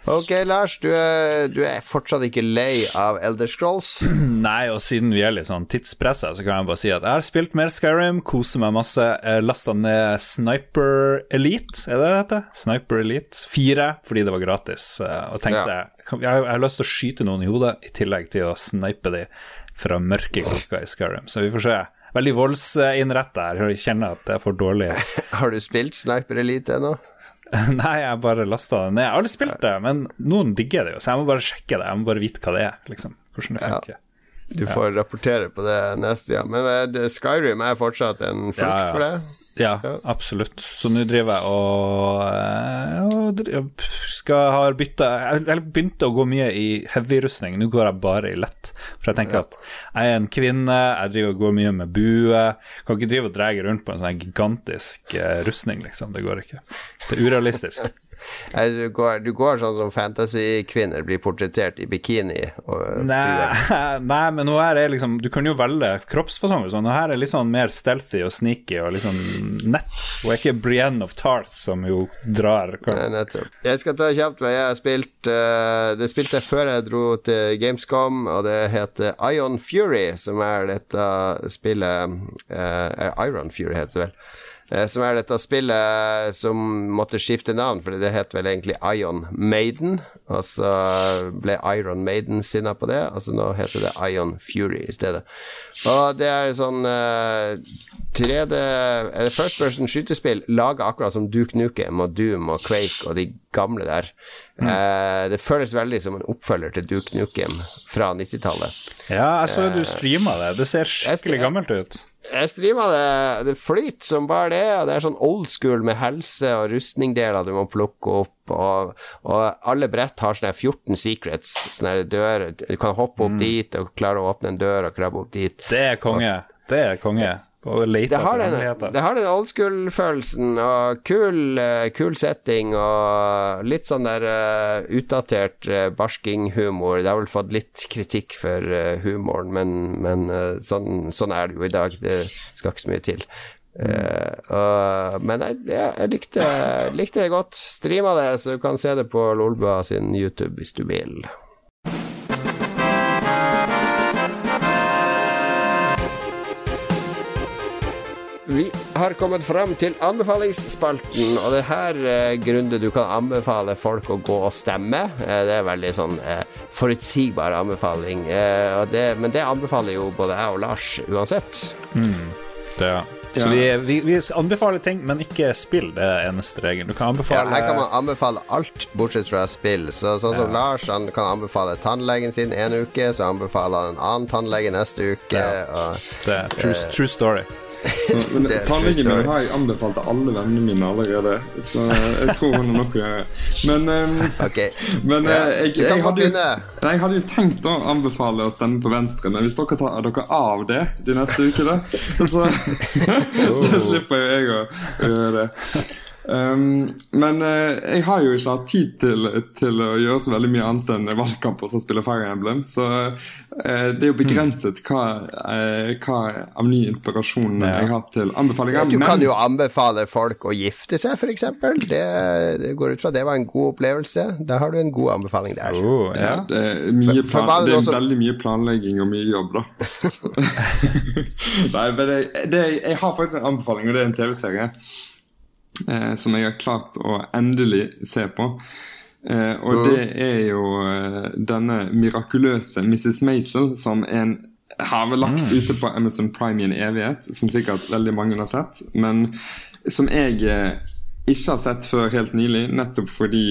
Ok, Lars, du er, du er fortsatt ikke lei av Elder Scrolls? Nei, og siden vi er litt sånn tidspressa, så kan jeg bare si at jeg har spilt mer Skyrim, koser meg masse. Lasta ned Sniper Elite, er det det heter? Sniper Elite 4, fordi det var gratis. eh, Og tenkte Ja. jeg, jeg har lyst til å skyte noen i hodet, i tillegg til å snipe de fra mørke klokker i Skyrim. Så vi får se. Veldig voldsinnretta her. Jeg kjenner at det er for dårlig. Har du spilt Sniper Elite ennå? Nei, jeg bare lasta det ned. Jeg har aldri spilt det, men noen digger det jo, så jeg må bare sjekke det. Jeg må bare vite hva det er, liksom. Hvordan det Ja. funker. Du får rapportere på det neste, ja. Men eh, Skyrim er fortsatt en frukt Ja, ja. for deg? Ja, absolutt. Så nå driver jeg og, eh, og skal ha bytta Jeg jeg begynte å gå mye i heavy-rustning, nå går jeg bare i lett. For jeg tenker at jeg er en kvinne, jeg driver og går mye med bue. Kan ikke drive og dra rundt på en sånn gigantisk eh, rustning, liksom. Det går ikke. Det er urealistisk. Du, går, du går sånn som fantasy-kvinner blir portrettert i bikini. Nei, nei, men nå her er liksom Du kan jo velge kroppsfasong og sånn, her er litt sånn mer stealthy og sneaky og litt sånn nett. Og er ikke Brienne of Tarth, som jo drar Nei, nettopp. Jeg skal ta kjapt hva jeg har spilt. eh, det spilte jeg før jeg dro til Gamescom, og det heter Ion Fury, som er dette spillet uh, Iron Fury heter det vel. Eh, som er dette spillet som måtte skifte navn, for det het vel egentlig Ion Maiden. Og så ble Iron Maiden sinna på det, altså nå heter det Ion Fury i stedet. Og det er sånn 3D eller First person skytespill laga akkurat som Duke Nukem og Doom og Quake og de gamle der. Eh, det føles veldig som en oppfølger til Duke Nukem fra 90-tallet. Ja, jeg så du streama det. Det ser skikkelig gammelt ut. Jeg streama det, det flyter som bare det, og det er sånn old school med helse og rustningdeler du må plukke opp, og, og alle brett har sånne 14 secrets, sånne dører, du kan hoppe opp dit og klare å åpne en dør og krabbe opp dit. Det er konge. Det er konge. Og lete Det har den, det har den old school-følelsen, og kul, eh, kul setting, og litt sånn der uh, utdatert uh, barskinghumor. Det har vel fått litt kritikk for uh, humoren, men, men uh, sånn, sånn er det jo i dag. Det skal ikke så mye til. Eh, men jeg, ja, jeg likte, likte det godt. Streama det, så du kan se det på Lolbua sin YouTube hvis du vil. Vi har kommet fram til anbefalingsspalten, og det er her eh, Grunde du kan anbefale folk å gå og stemme. Eh, det er veldig sånn eh, forutsigbar anbefaling, eh, og det, men det anbefaler jo både jeg og Lars uansett. Det, ja. Så vi, vi, vi anbefaler ting, men ikke spill. Det er eneste regelen. Du kan Ja, her kan man anbefale alt bortsett fra spill. Så, sånn som Lars han kan anbefale tannlegen sin en uke, så anbefaler han en annen tannlege neste uke. Ja. Og, Det er true, true story. Men Tannlegen min har jeg anbefalt til alle vennene mine allerede, så jeg tror hun har nok å gjøre. Men, um, okay. men Ja, jeg, jeg, jeg, hadde jo, jeg hadde jo tenkt å anbefale å stemme på Venstre, men hvis dere tar dere av det de neste ukene, så, så slipper jo jeg å gjøre det. Um, men uh, jeg har jo ikke hatt tid til, til å gjøre så veldig mye annet enn valgkamp og så spille Fire Emblem, så uh, det er jo begrenset hva, uh, hva av ny inspirasjon Ja. jeg har til anbefalinger. Du kan jo anbefale folk å gifte seg, f.eks. Det, det går ut fra det var en god opplevelse. Da har du en god anbefaling der. Oh, Ja, ja. det er, mye For- for plan, det det er også- veldig mye planlegging og mye jobb, da. Nei, men det, det, jeg har faktisk en anbefaling, og det er en TV-serie eh, som jeg har klart å endelig se på. Eh, og det er jo eh, denne mirakuløse Mrs. Maisel, som en har vel lagt ute på Amazon Prime i en evighet, som sikkert veldig mange har sett. Men som jeg eh, ikke har sett før helt nylig, nettopp fordi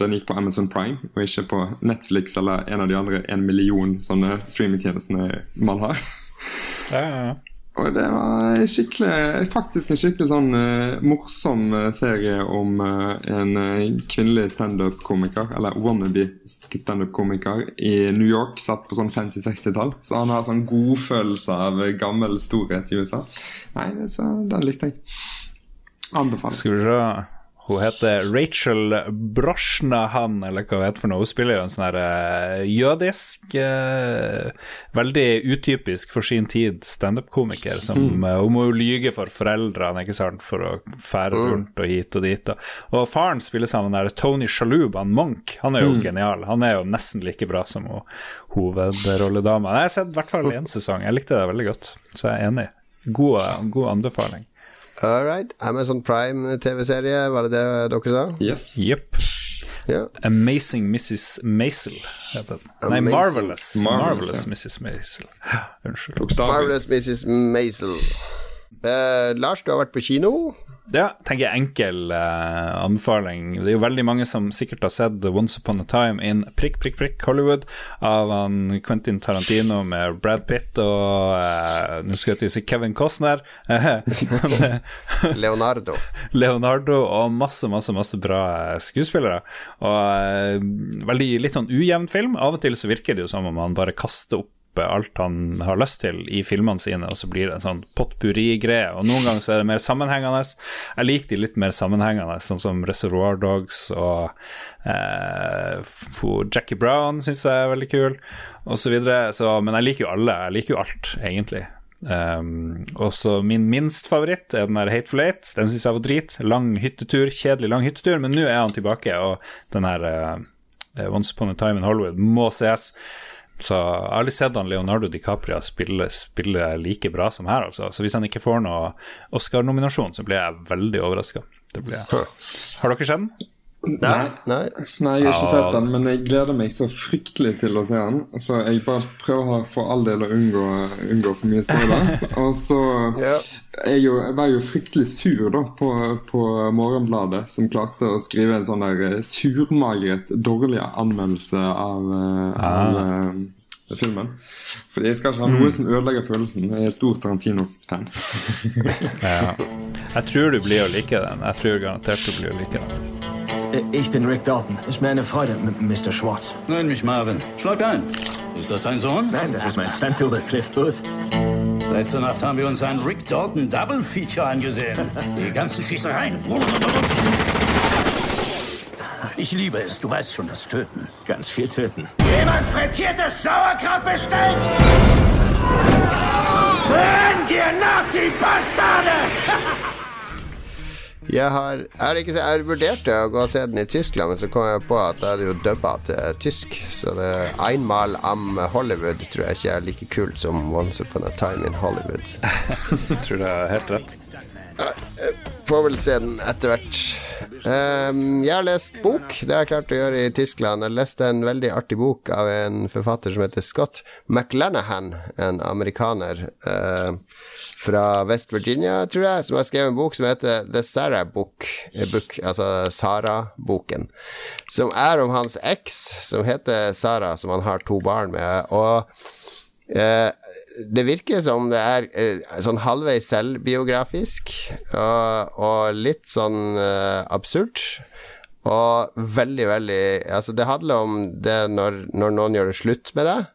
den gikk på Amazon Prime og ikke på Netflix eller en av de andre en million sånne streamingtjenestene man har. Ja, ja, ja. Og det var skikkelig, faktisk en skikkelig sånn uh, morsom eh, serie om uh, en kvinnelig standup-komiker, eller wannabe standup-komiker i New York, satt på sånn 50-60-tall. Så han har sånn godfølelse av gammel storhet i USA. Nei, så den likte jeg. Anbefales. Skal vi se Hun heter Rachel Brosnahan, eller hva hun heter for noe. Hun spiller jo en sånn her eh, jødisk, uh, veldig utypisk for sin tid standup-komiker. Mm. Hun må jo lyge for foreldrene ikke sant, for å fære rundt og hit og dit. Og, og faren spiller sammen der Tony Shalhoub, han Monk. Han er jo genial. Han er jo nesten like bra som hun hovedrolledama. Jeg har sett i hvert fall én sesong. Jeg likte det veldig godt, så jeg er enig. God, god anbefaling. All right. Amazon Prime-TV-serie, var det det dere sa? Yes. Jepp. Yeah. Amazing Mrs. Maisel heter den. Nei, Marvelous. Marvelous, Marvelous ja. Mrs. Maisel. Unnskyld. Marvelous Mrs. Maisel. Eh, Lars, du har vært på kino. Ja, tenker jeg enkel eh, anbefaling. Det er jo veldig mange som sikkert har sett Once Upon a Time in prikk, prikk, prikk Hollywood av han Quentin Tarantino med Brad Pitt og eh, Nå skal jeg til å si Kevin Costner. Leonardo. Leonardo og masse, masse masse bra eh, skuespillere. Og eh, veldig litt sånn ujevn film. Av og til så virker det jo som om han bare kaster opp alt han har lyst til i filmene sine, og så blir det en sånn potpurri-greie. Og noen ganger så er det mer sammenhengende. Jeg liker de litt mer sammenhengende, sånn som Reservoir Dogs og eh, Jackie Brown syns jeg er veldig kul. Så, men jeg liker jo alle. Jeg liker jo alt, egentlig. Um, og så min minst favoritt er den der Hateful Eight. Den syns jeg var drit. Lang hyttetur, kjedelig lang hyttetur, men nå er han tilbake, og den her uh, Once Upon a Time in Hollywood må ses. Så jeg har aldri sett han Leonardo DiCaprio spille, spille like bra som her, altså. Så hvis han ikke får noe Oscar-nominasjon, så blir jeg veldig overraska. Har dere sett den? Nei. Nei. Nei, jeg har ikke sett den, men jeg gleder meg så fryktelig til å se den. Så jeg bare prøver for all del å unngå, unngå for mye spoilers. Og så jeg, jo, jeg var jo fryktelig sur da på, på Morgenbladet, som klarte å skrive en sånn der eh, surmagret dårlig anmeldelse av, eh, av eh, filmen. Fordi jeg skal ikke ha noe som ødelegger følelsen. Jeg er stor Tarantino-fan. Ja. Jeg tror du blir å like den. Jeg tror garantert du blir å like den. Ich bin Rick Dalton. Ist mir eine Freude, Mr. Schwartz. Nenn mich Marvin. Schlag ein. Ist das dein Sohn? Nein, das ist mein Stunt-Double, Cliff Booth. Letzte Nacht haben wir uns ein Rick Dalton Double Feature angesehen. Die ganzen Schießereien. Ich liebe es. Du weißt schon, das Töten. Ganz viel töten. Jemand frittiertes Sauerkraut bestellt? Brennt, ihr Nazi-Bastarde! Jeg har, jeg har ikke jeg vurderte å gå og se den i Tyskland, men så kom jeg på at jeg hadde jo dubba til tysk. Så det Einmal am Hollywood tror jeg ikke er like kult som Once Upon a Time in Hollywood. Tror tror det er helt rett. Får vel se den etter hvert. Ehm, jeg har lest bok. Det har jeg klart å gjøre i Tyskland. Jeg leste en veldig artig bok av en forfatter som heter Scott McLanahan, en amerikaner eh, fra West Virginia, tror jeg, som har skrevet en bok som heter The Sarah Book, eh, book altså Sara-boken, som er om hans eks, som heter Sara, som han har to barn med. og Eh, det virker som det er eh, sånn halvveis selvbiografisk og, og litt sånn eh, absurd. Og veldig, veldig Altså, det handler om det når, når noen gjør det slutt med deg.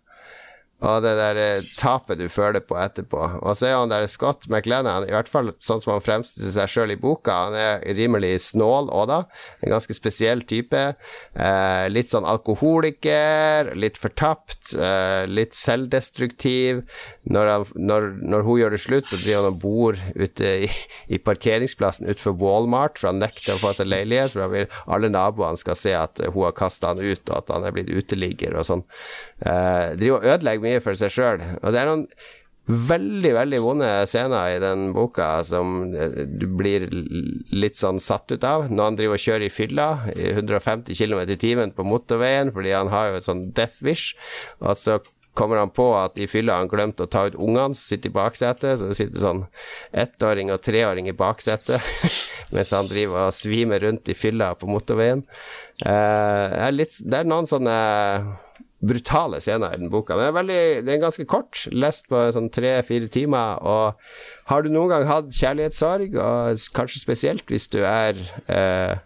Og det der eh, tapet du føler på etterpå. Og så er han der Scott McLennan, i hvert fall sånn som han fremstiller seg sjøl i boka, han er rimelig snål òg, da. En ganske spesiell type. Eh, litt sånn alkoholiker, litt fortapt, eh, litt selvdestruktiv. Når, han, når, når hun gjør det slutt, så driver han og bor ute i, i parkeringsplassen utenfor Walmart, for han nekter å få seg leilighet, for han vil alle naboene skal se at hun har kasta han ut, og at han er blitt uteligger og sånn. Eh, driver og ødelegger mye for seg sjøl. Og det er noen veldig, veldig vonde scener i den boka som eh, du blir litt sånn satt ut av. Når han driver og kjører i fylla i 150 km i timen på motorveien fordi han har jo et sånn death wish, og så kommer han på at i fylla han glemt å ta ut ungene som sitter i baksetet, så det sitter sånn ettåring og treåring i baksetet mens han driver og svimer rundt i fylla på motorveien. Det, er litt, det er noen sånne brutale scener i den boka. Den er, veldig, den er ganske kort, lest på sånn tre-fire timer. Og har du noen gang hatt kjærlighetssorg, og kanskje spesielt hvis du er eh,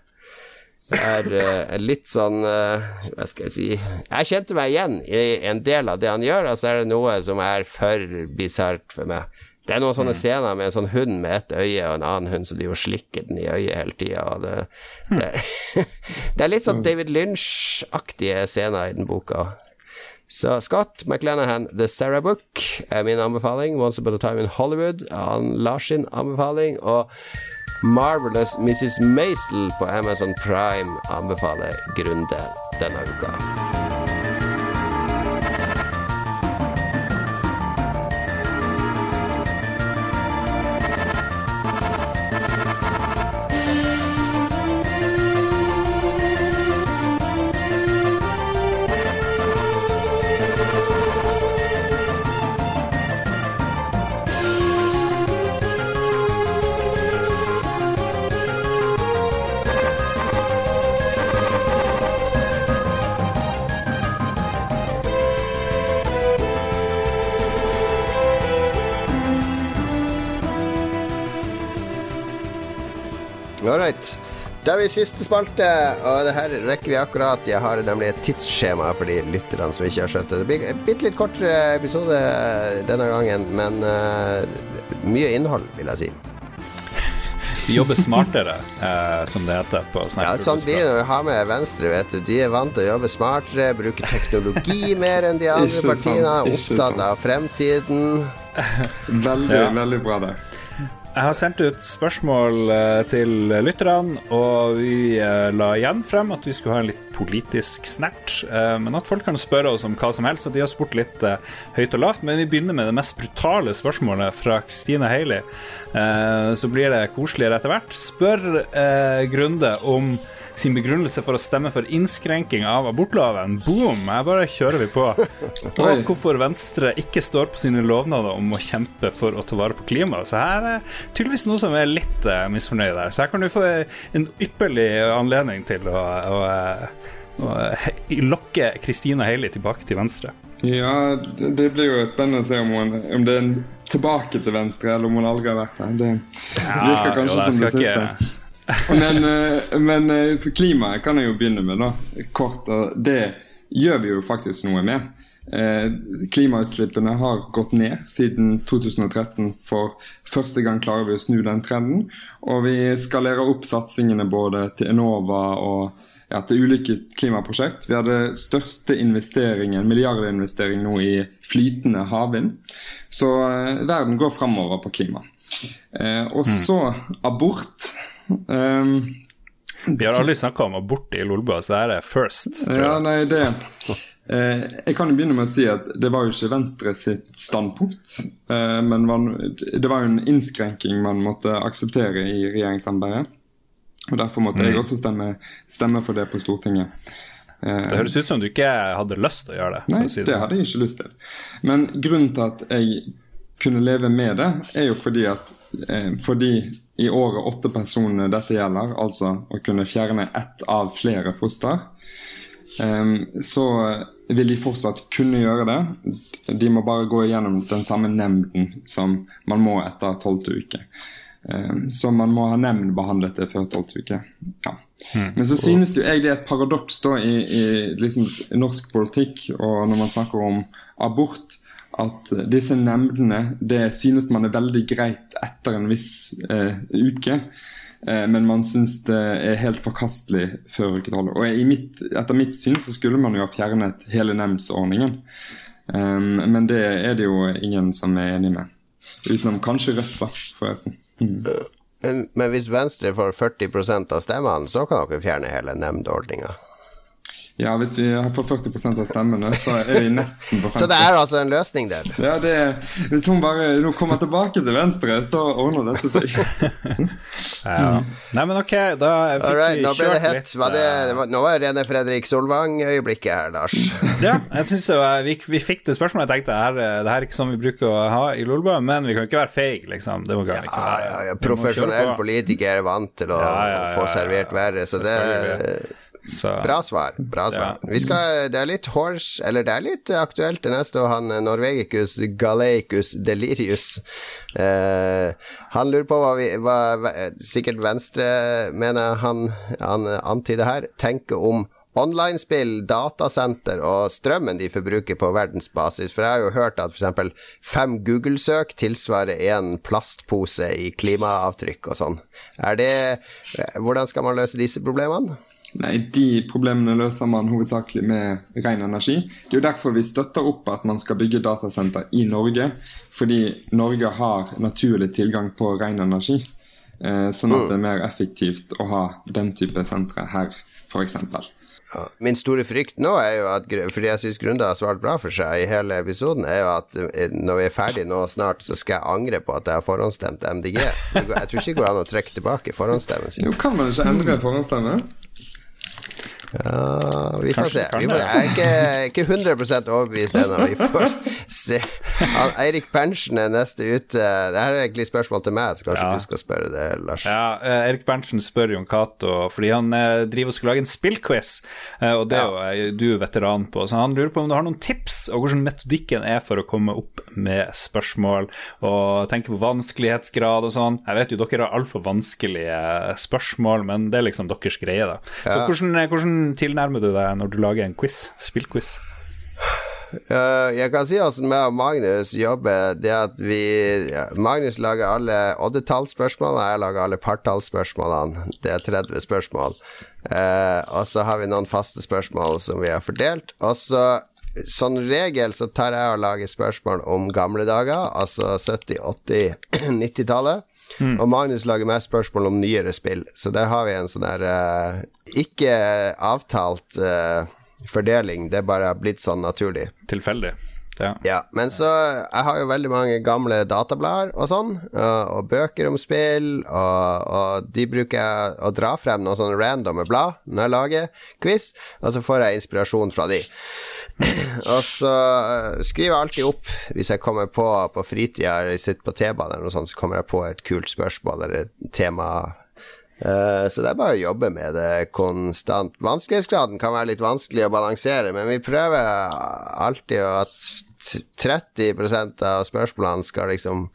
er uh, litt sånn uh, Hva skal jeg si Jeg kjente meg igjen i en del av det han gjør, og så er det noe som er for bisart for meg. Det er noen sånne mm. scener med en sånn hund med ett øye og en annen hund som driver og slikker den i øyet hele tida. Det, hm. det, det, er litt sånn David Lynch-aktige scener i den boka. Så Scott McLenahan, The Sarah Book er min anbefaling. Once Upon a Time in Hollywood han Lars anbefaling. Og Marvelous Mrs. Maisel på Amazon Prime anbefaler Grunde denne uka. I siste spalte, og det her rekker vi akkurat. Jeg har nemlig et tidsskjema for de lytterne som ikke har skjønt det. Det blir en bitte litt kortere episode denne gangen, men uh, mye innhold, vil jeg si. Vi jobber smartere, eh, som det heter på Snap. Ja, sånn blir det når vi har med Venstre, vet du. De er vant til å jobbe smartere, bruke teknologi mer enn de andre partiene. Opptatt av fremtiden. Veldig, ja. veldig bra, det. Jeg har sendt ut spørsmål eh, til lytterne, og vi eh, la igjen frem at vi skulle ha en litt politisk snert. Eh, men at folk kan spørre oss om hva som helst, og de har spurt litt høyt og lavt. Men vi begynner med det mest brutale spørsmålet fra Christine Hailey. Så blir det koseligere etter hvert. Spør Grunde om sin begrunnelse for å stemme for innskrenking av abortloven. Boom! Her bare kjører vi på. Og hvorfor Venstre ikke står på sine lovnader om å kjempe for å ta vare på klimaet. Så her er tydeligvis noe som er litt uh, misfornøyd der. Så her kan du få en ypperlig anledning til å, å, å, å lokke Kristina Heili tilbake til Venstre. Ja, det blir jo spennende å se om, hun, om det er en tilbake til Venstre, eller om hun aldri har vært der. Det virker kanskje ja, jo, som det siste. Ikke men, eh, men eh, klimaet kan jeg jo begynne med, da. Kort. Det gjør vi jo faktisk noe med. Eh, klimautslippene har gått ned siden 2013. For første gang klarer vi å snu den trenden. Og vi skalerer opp satsingene både til Enova og ja, til ulike klimaprosjekt. Vi hadde største investeringen, milliardinvestering nå i flytende havvind. Så eh, verden går framover på klima. Eh, og hmm. så abort. Um, vi har aldri snakka om abort i Lolbua, så det er first. Ja, nei, det eh, Jeg kan jo begynne med å si at det var jo ikke Venstre sitt standpunkt. Eh, men man, det var jo en innskrenking man måtte akseptere i regjeringssamarbeidet. Og Derfor måtte mm. jeg også stemme, stemme, for det på Stortinget. Eh, det høres ut som du ikke hadde lyst til å gjøre det. Nei, si det. det hadde jeg ikke lyst til. Men grunnen til at jeg kunne leve med det, er jo fordi at eh, fordi i året åtte personene dette gjelder, altså å kunne fjerne ett av flere foster, um, så vil de fortsatt kunne gjøre det. De må bare gå igjennom den samme nemnden som man må etter tolvte uke. Um, så man må ha nemnd behandlet det før tolvte uke. Ja. Hmm. Men så synes jo jeg det er et paradoks da i, i liksom, norsk politikk, og når man snakker om abort, at disse nemndene det synes man er veldig greit etter en viss eh, uke. Eh, men man synes det er helt forkastelig før uke tolv. Og etter mitt syn så skulle man jo ha fjernet hele nemndsordningen. Um, men det er det jo ingen som er enig med. Utenom kanskje Rødt, da, forresten. Men, men, hvis Venstre får 40% av stemmene, så kan dere fjerne hele nemndordninga? Ja, hvis vi har på 40% av stemmene, så er vi nesten på 50 Så det er altså en løsning der. Ja, det er, Hvis hun bare nå kommer tilbake til venstre, så ordner dette seg. Ja. Nei, men ok, da fikk right, vi nå ble det hett. litt Var det, det var, nå var det Rene Fredrik Solvang-øyeblikket her, Lars. Ja, jeg synes det vi, vi fikk det spørsmålet. Jeg tenkte det her, det her er ikke sånn vi bruker å ha i Lolbø, men vi kan ikke være feige, liksom. Det må vi ikke Ja, være. ja, ja, profesjonell politiker er vant til å Ja, ja, ja, få servert verre, så det. Så, Bra svar. Bra svar. Ja. Vi skal, det er litt horse Eller det er litt aktuelt det neste, og han eh, Norvegicus Galeicus Delirius eh, Han lurer på hva vi hva, Sikkert Venstre, mener han, han antyder her, tenker om Online-spill, datasenter og strømmen de forbruker på verdensbasis. For jeg har jo hørt at f.eks. fem Google-søk tilsvarer én plastpose i klimaavtrykk og sånn. Er det Hvordan skal man løse disse problemene? Nei, De problemene løser man hovedsakelig med ren energi. Det er jo derfor vi støtter opp at man skal bygge datasenter i Norge. Fordi Norge har naturlig tilgang på ren energi. Eh, sånn at det er mer effektivt å ha den type sentre her, f.eks. Ja. Min store frykt nå er jo at Fordi jeg syns Grunde har svart bra for seg i hele episoden, er jo at eh, når vi er ferdig nå snart, så skal jeg angre på at jeg har forhåndsstemt MDG. Jeg tror ikke det går an å trekke tilbake forhåndsstemmen sin. Jo, kan man ikke endre forhåndsstemme? Ja, vi får se. Vi får, jeg er ikke, ikke 100 overbevist ennå. Vi får se. Han, Eirik Berntsen er neste ute. Det her er egentlig spørsmål til meg, så kanskje Ja. du skal spørre det, Lars. Ja, Eirik Erik Berntsen spør Jon Cato fordi han eh, driver og skal lage en spillquiz, eh, og det er jo eh, du er veteran på. Så han lurer på om du har noen tips, og hvordan metodikken er for å komme opp med spørsmål, og tenke på vanskelighetsgrad og sånn. Jeg vet jo dere har altfor vanskelige spørsmål, men det er liksom deres greie, da. Så hvordan, eh, hvordan tilnærmer du deg når du lager en quiz? Spillquiz? Uh, jeg kan si hvordan jeg og Magnus jobber. Det at vi Magnus lager alle oddetallsspørsmålene, jeg lager alle partallsspørsmålene. Det er 30 spørsmål. Uh, og så har vi noen faste spørsmål som vi har fordelt. Og så Sånn regel så tar jeg og lager spørsmål om gamle dager, altså 70-, 80-, 90-tallet. Og Magnus lager meg spørsmål om nyere spill. Så der har vi en sånn der uh, ikke avtalt uh, fordeling, det er bare blitt sånn naturlig. Tilfeldig? Ja. Ja, men så Jeg har jo veldig mange gamle datablader og sånn, og, og bøker om spill, og, og de bruker jeg å dra frem noen sånne randomme blad når jeg lager quiz, og så får jeg inspirasjon fra de. Og så eh, skriver jeg alltid opp hvis jeg kommer på på fritida eller sitter på T-banen eller noe sånt, så kommer jeg på et kult spørsmål eller et tema Eh, så det er bare å jobbe med det konstant. Vanskelighetsgraden kan være litt vanskelig å balansere, men vi prøver alltid at 30% av spørsmålene skal liksom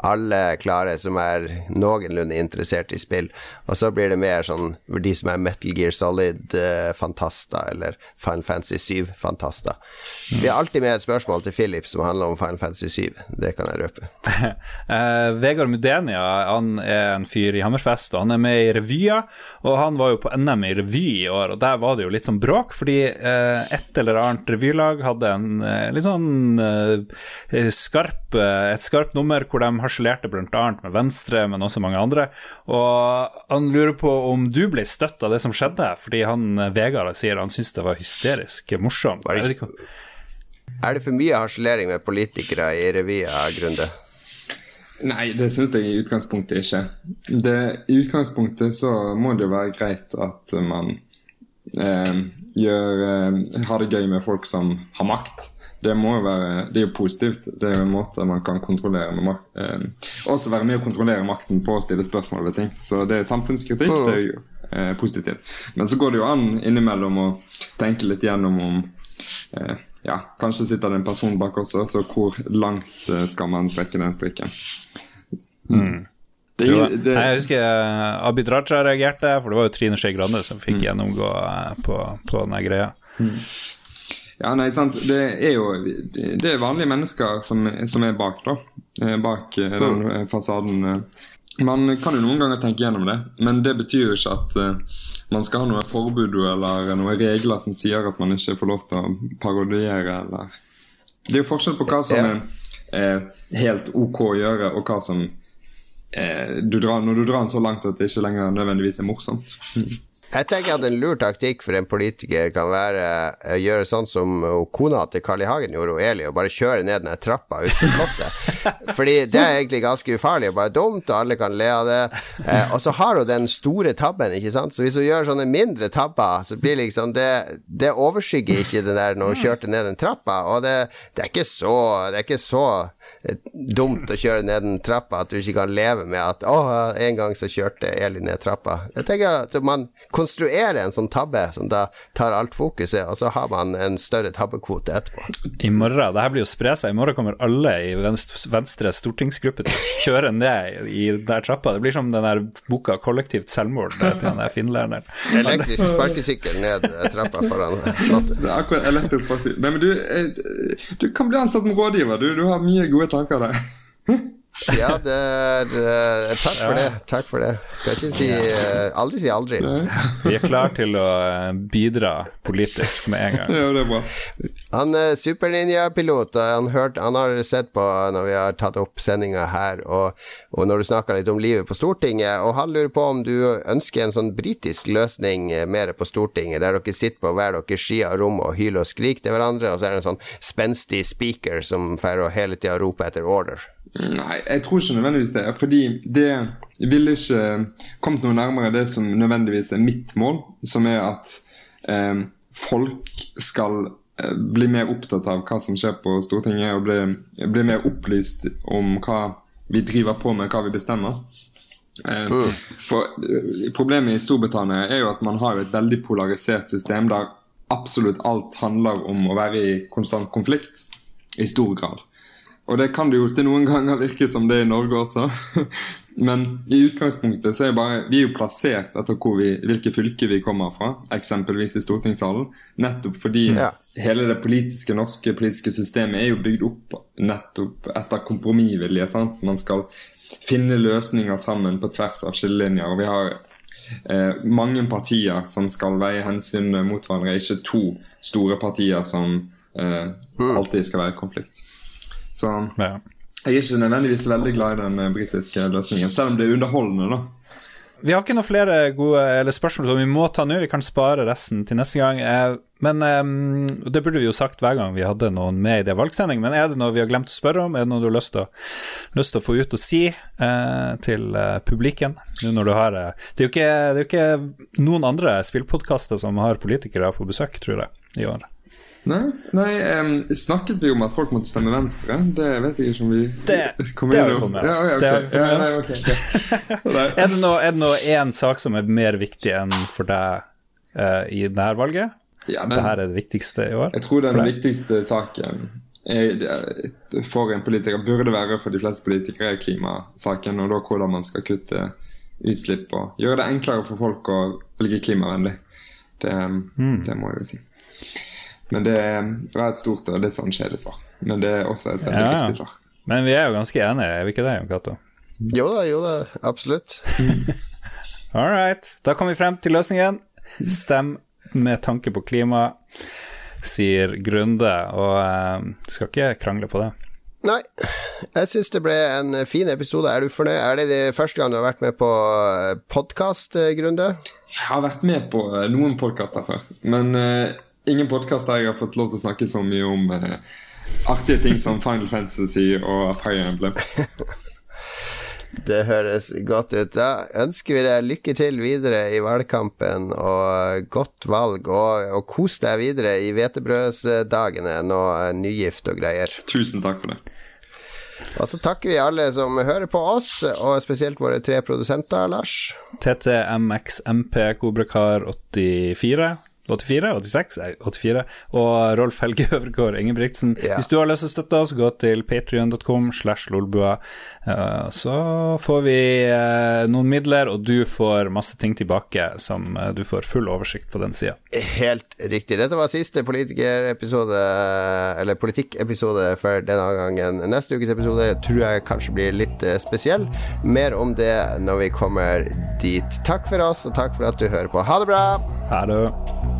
alle klare som er noenlunde interessert i spill. Og så blir det mer sånn de som er Metal Gear Solid-fantaster, eller Final Fantasy 7-fantaster. Vi har alltid med et spørsmål til Philip som handler om Final Fantasy 7. Det kan jeg røpe. uh, Vegard Mudenia han er en fyr i Hammerfest, og han er med i revyer. Og han var jo på NM i revy i år, og der var det jo litt sånn bråk, fordi uh, et eller annet revylag hadde en uh, litt sånn eh, skarp, eh, et skarpt nummer hvor de harselerte bl.a. med Venstre, men også mange andre. Og han lurer på om du ble støtt av det som skjedde, fordi han eh, Vegard sier han syns det var hysterisk morsomt. Ikke Er det for mye harselering med politikere i revyer, Grunde? Nei, det syns jeg i utgangspunktet ikke. Det, I utgangspunktet så må det jo være greit at man eh, gjør, eh, har det gøy med folk som har makt. Det, må jo være, det er jo positivt. Det er jo en måte man kan kontrollere med makt. Eh, også være med å kontrollere makten på å stille spørsmål ved ting. Så det er samfunnskritikk. Det er jo eh, positivt. Men så går det jo an innimellom å tenke litt gjennom om eh, ja, Kanskje sitter det en person bak også, så hvor langt eh, skal man strekke den strikken? Det, er Jo, det, jeg husker eh, Abid Raja reagerte, for det var jo Trine Skei Grande som fikk gjennomgå eh, på, på denne greia. Ja, nei, sant. Det er jo det er vanlige mennesker som, som er bak, da. Eh, Bak eh, den eh, fasaden. Man kan jo noen ganger tenke gjennom det, men det betyr jo ikke at man skal ha noe forbud eller noen regler som sier at man ikke får lov til å parodiere eller Det er jo forskjell på hva som er eh, helt ok å gjøre, og hva som eh, du drar, Når du drar den så langt at det ikke lenger nødvendigvis er morsomt. Jeg tenker at en lur taktikk for en politiker kan være å gjøre sånn som kona til Carl I. Hagen gjorde, og Eli, og bare kjøre ned den trappa ut til slottet. Fordi det er egentlig ganske ufarlig og bare dumt, og alle kan le av det. Eh, og så har hun den store tabben, ikke sant. Så hvis hun gjør sånne mindre tabber, så blir liksom det Det overskygger ikke det der når hun kjørte ned den trappa, og det, det er ikke så Det er ikke så dumt å kjøre ned den trappa at du ikke kan leve med at 'Å, en gang så kjørte Eli ned trappa'. Jeg tenker at man konstruerer en sånn tabbe som da tar alt fokuset, og så har man en større tabbekvote etterpå. I morgen, det her blir jo spre seg, i morgen kommer alle i Venstre stortingsgruppe til å kjøre ned i der trappa. Det blir som den der boka 'Kollektivt selvmord' til den der finlæreren. Elektrisk sparkesykkel ned trappa foran slottet. Det er akkurat elektrisk sparkesykkel. Nei, men du, du kan bli ansatt som rådgiver, du. Du har mye gode tanker der. Ja, det er uh, Takk for det. Takk for det. Skal ikke si uh, Aldri si aldri. Vi er klar til å uh, bidra politisk med en gang. ja, det er bra. Han er superninja-pilot, og han, hørt, han, har sett på når vi har tatt opp sendinga her, og, og, når du snakka litt om livet på Stortinget, og han lurer på om du ønsker en sånn britisk løsning mer på Stortinget, der dere sitter på hver deres side av rommet og hyler og skriker til hverandre, og så er det en sånn spenstig speaker som får hele tida rope etter order. Nei, jeg tror ikke nødvendigvis det. Fordi det ville ikke kommet noe nærmere det som nødvendigvis er mitt mål, som er at eh, folk skal eh, bli mer opptatt av hva som skjer på Stortinget, og bli, bli, mer opplyst om hva vi driver på med, hva vi bestemmer. Eh, for eh, Problemet i Storbritannia er jo at man har et veldig polarisert system der absolutt alt handler om å være i konstant konflikt, i stor grad. Og det kan det jo til noen ganger virke som det er i Norge også. Men i utgangspunktet så er bare, vi er jo plassert etter vi, hvilke fylker vi kommer fra, eksempelvis i stortingssalen. Nettopp fordi ja. hele det politiske norske politiske systemet er jo bygd opp nettopp etter kompromissvilje. Man skal finne løsninger sammen på tvers av skillelinjer. og vi har eh, mange partier som skal veie hensyn mot hverandre, ikke to store partier som eh, mm. alltid skal være i konflikt. Så ja. jeg er ikke nødvendigvis veldig glad i den eh, britiske løsningen, selv om det er underholdende, da. Vi har ikke noen flere gode eller spørsmål som vi må ta nå, vi kan spare resten til neste gang. Eh, men um, Det burde vi jo sagt hver gang vi hadde noen med i det valgsendingen. men er det noe vi har glemt å spørre om? Er det noe du har lyst til å, lyst til å få ut og si til publikken? har det, er jo ikke, det er jo ikke noen andre spillpodkaster som har politikere på besøk, tror jeg, i år. Nei, nei um, snakket vi om at folk måtte stemme Venstre? Det vet jeg ikke om vi Det, det har vi fått med oss. er det nå én sak som er mer viktig enn for deg uh, i dette valget? Ja, den, Dette er det viktigste i år? Jeg tror den viktigste saken er, for en politiker burde være for de fleste politikere er klimasaken, og da hvordan man skal kutte utslipp og gjøre det enklere for folk å velge klimavennlig. Det, mm. det må jeg jo si. Men det var et stort og litt sånn kjedelig svar. Men det er også et veldig ja, viktig svar. Men vi er jo ganske enige, er vi ikke det, Jon Cato? Jo da, jo da, absolutt. All right. Da kom vi frem til løsningen. Stem med tanke på klima, sier Grunde, og uh, skal ikke krangle på det. Nei, jeg syns det ble en fin episode. Er du fornøyd? Er det, det første gang du har vært med på eh, podkast, eh, Grunde? Jeg har vært med på noen podkaster før, men uh ingen podkaster jeg har fått lov til å snakke så mye om eh, artige ting som Final Fantasy og Fire Emblem. Det høres godt ut. Da ønsker vi deg lykke til videre i valgkampen og godt valg. Og, og kos deg videre i hvetebrødsdagene, nå nygift og greier. Tusen takk for det. Og så takker vi alle som hører på oss, og spesielt våre tre produsenter, Lars. TTMXMP Kobrakar 84 84, 86, 84, og Rolf Helge Øvergård Ingebrigtsen. Yeah. Hvis du har lyst til å støtte oss, gå til patrion.com slash lolbua. Uh, så får vi uh, noen midler, og du får masse ting tilbake som uh, du får full oversikt på den sida. Helt riktig. Dette var siste politikerepisode, eller politikkepisode for denne gangen. Neste ukes episode tror jeg kanskje blir litt spesiell. Mer om det når vi kommer dit. Takk for oss, og takk for at du hører på. Ha det bra! Ha det.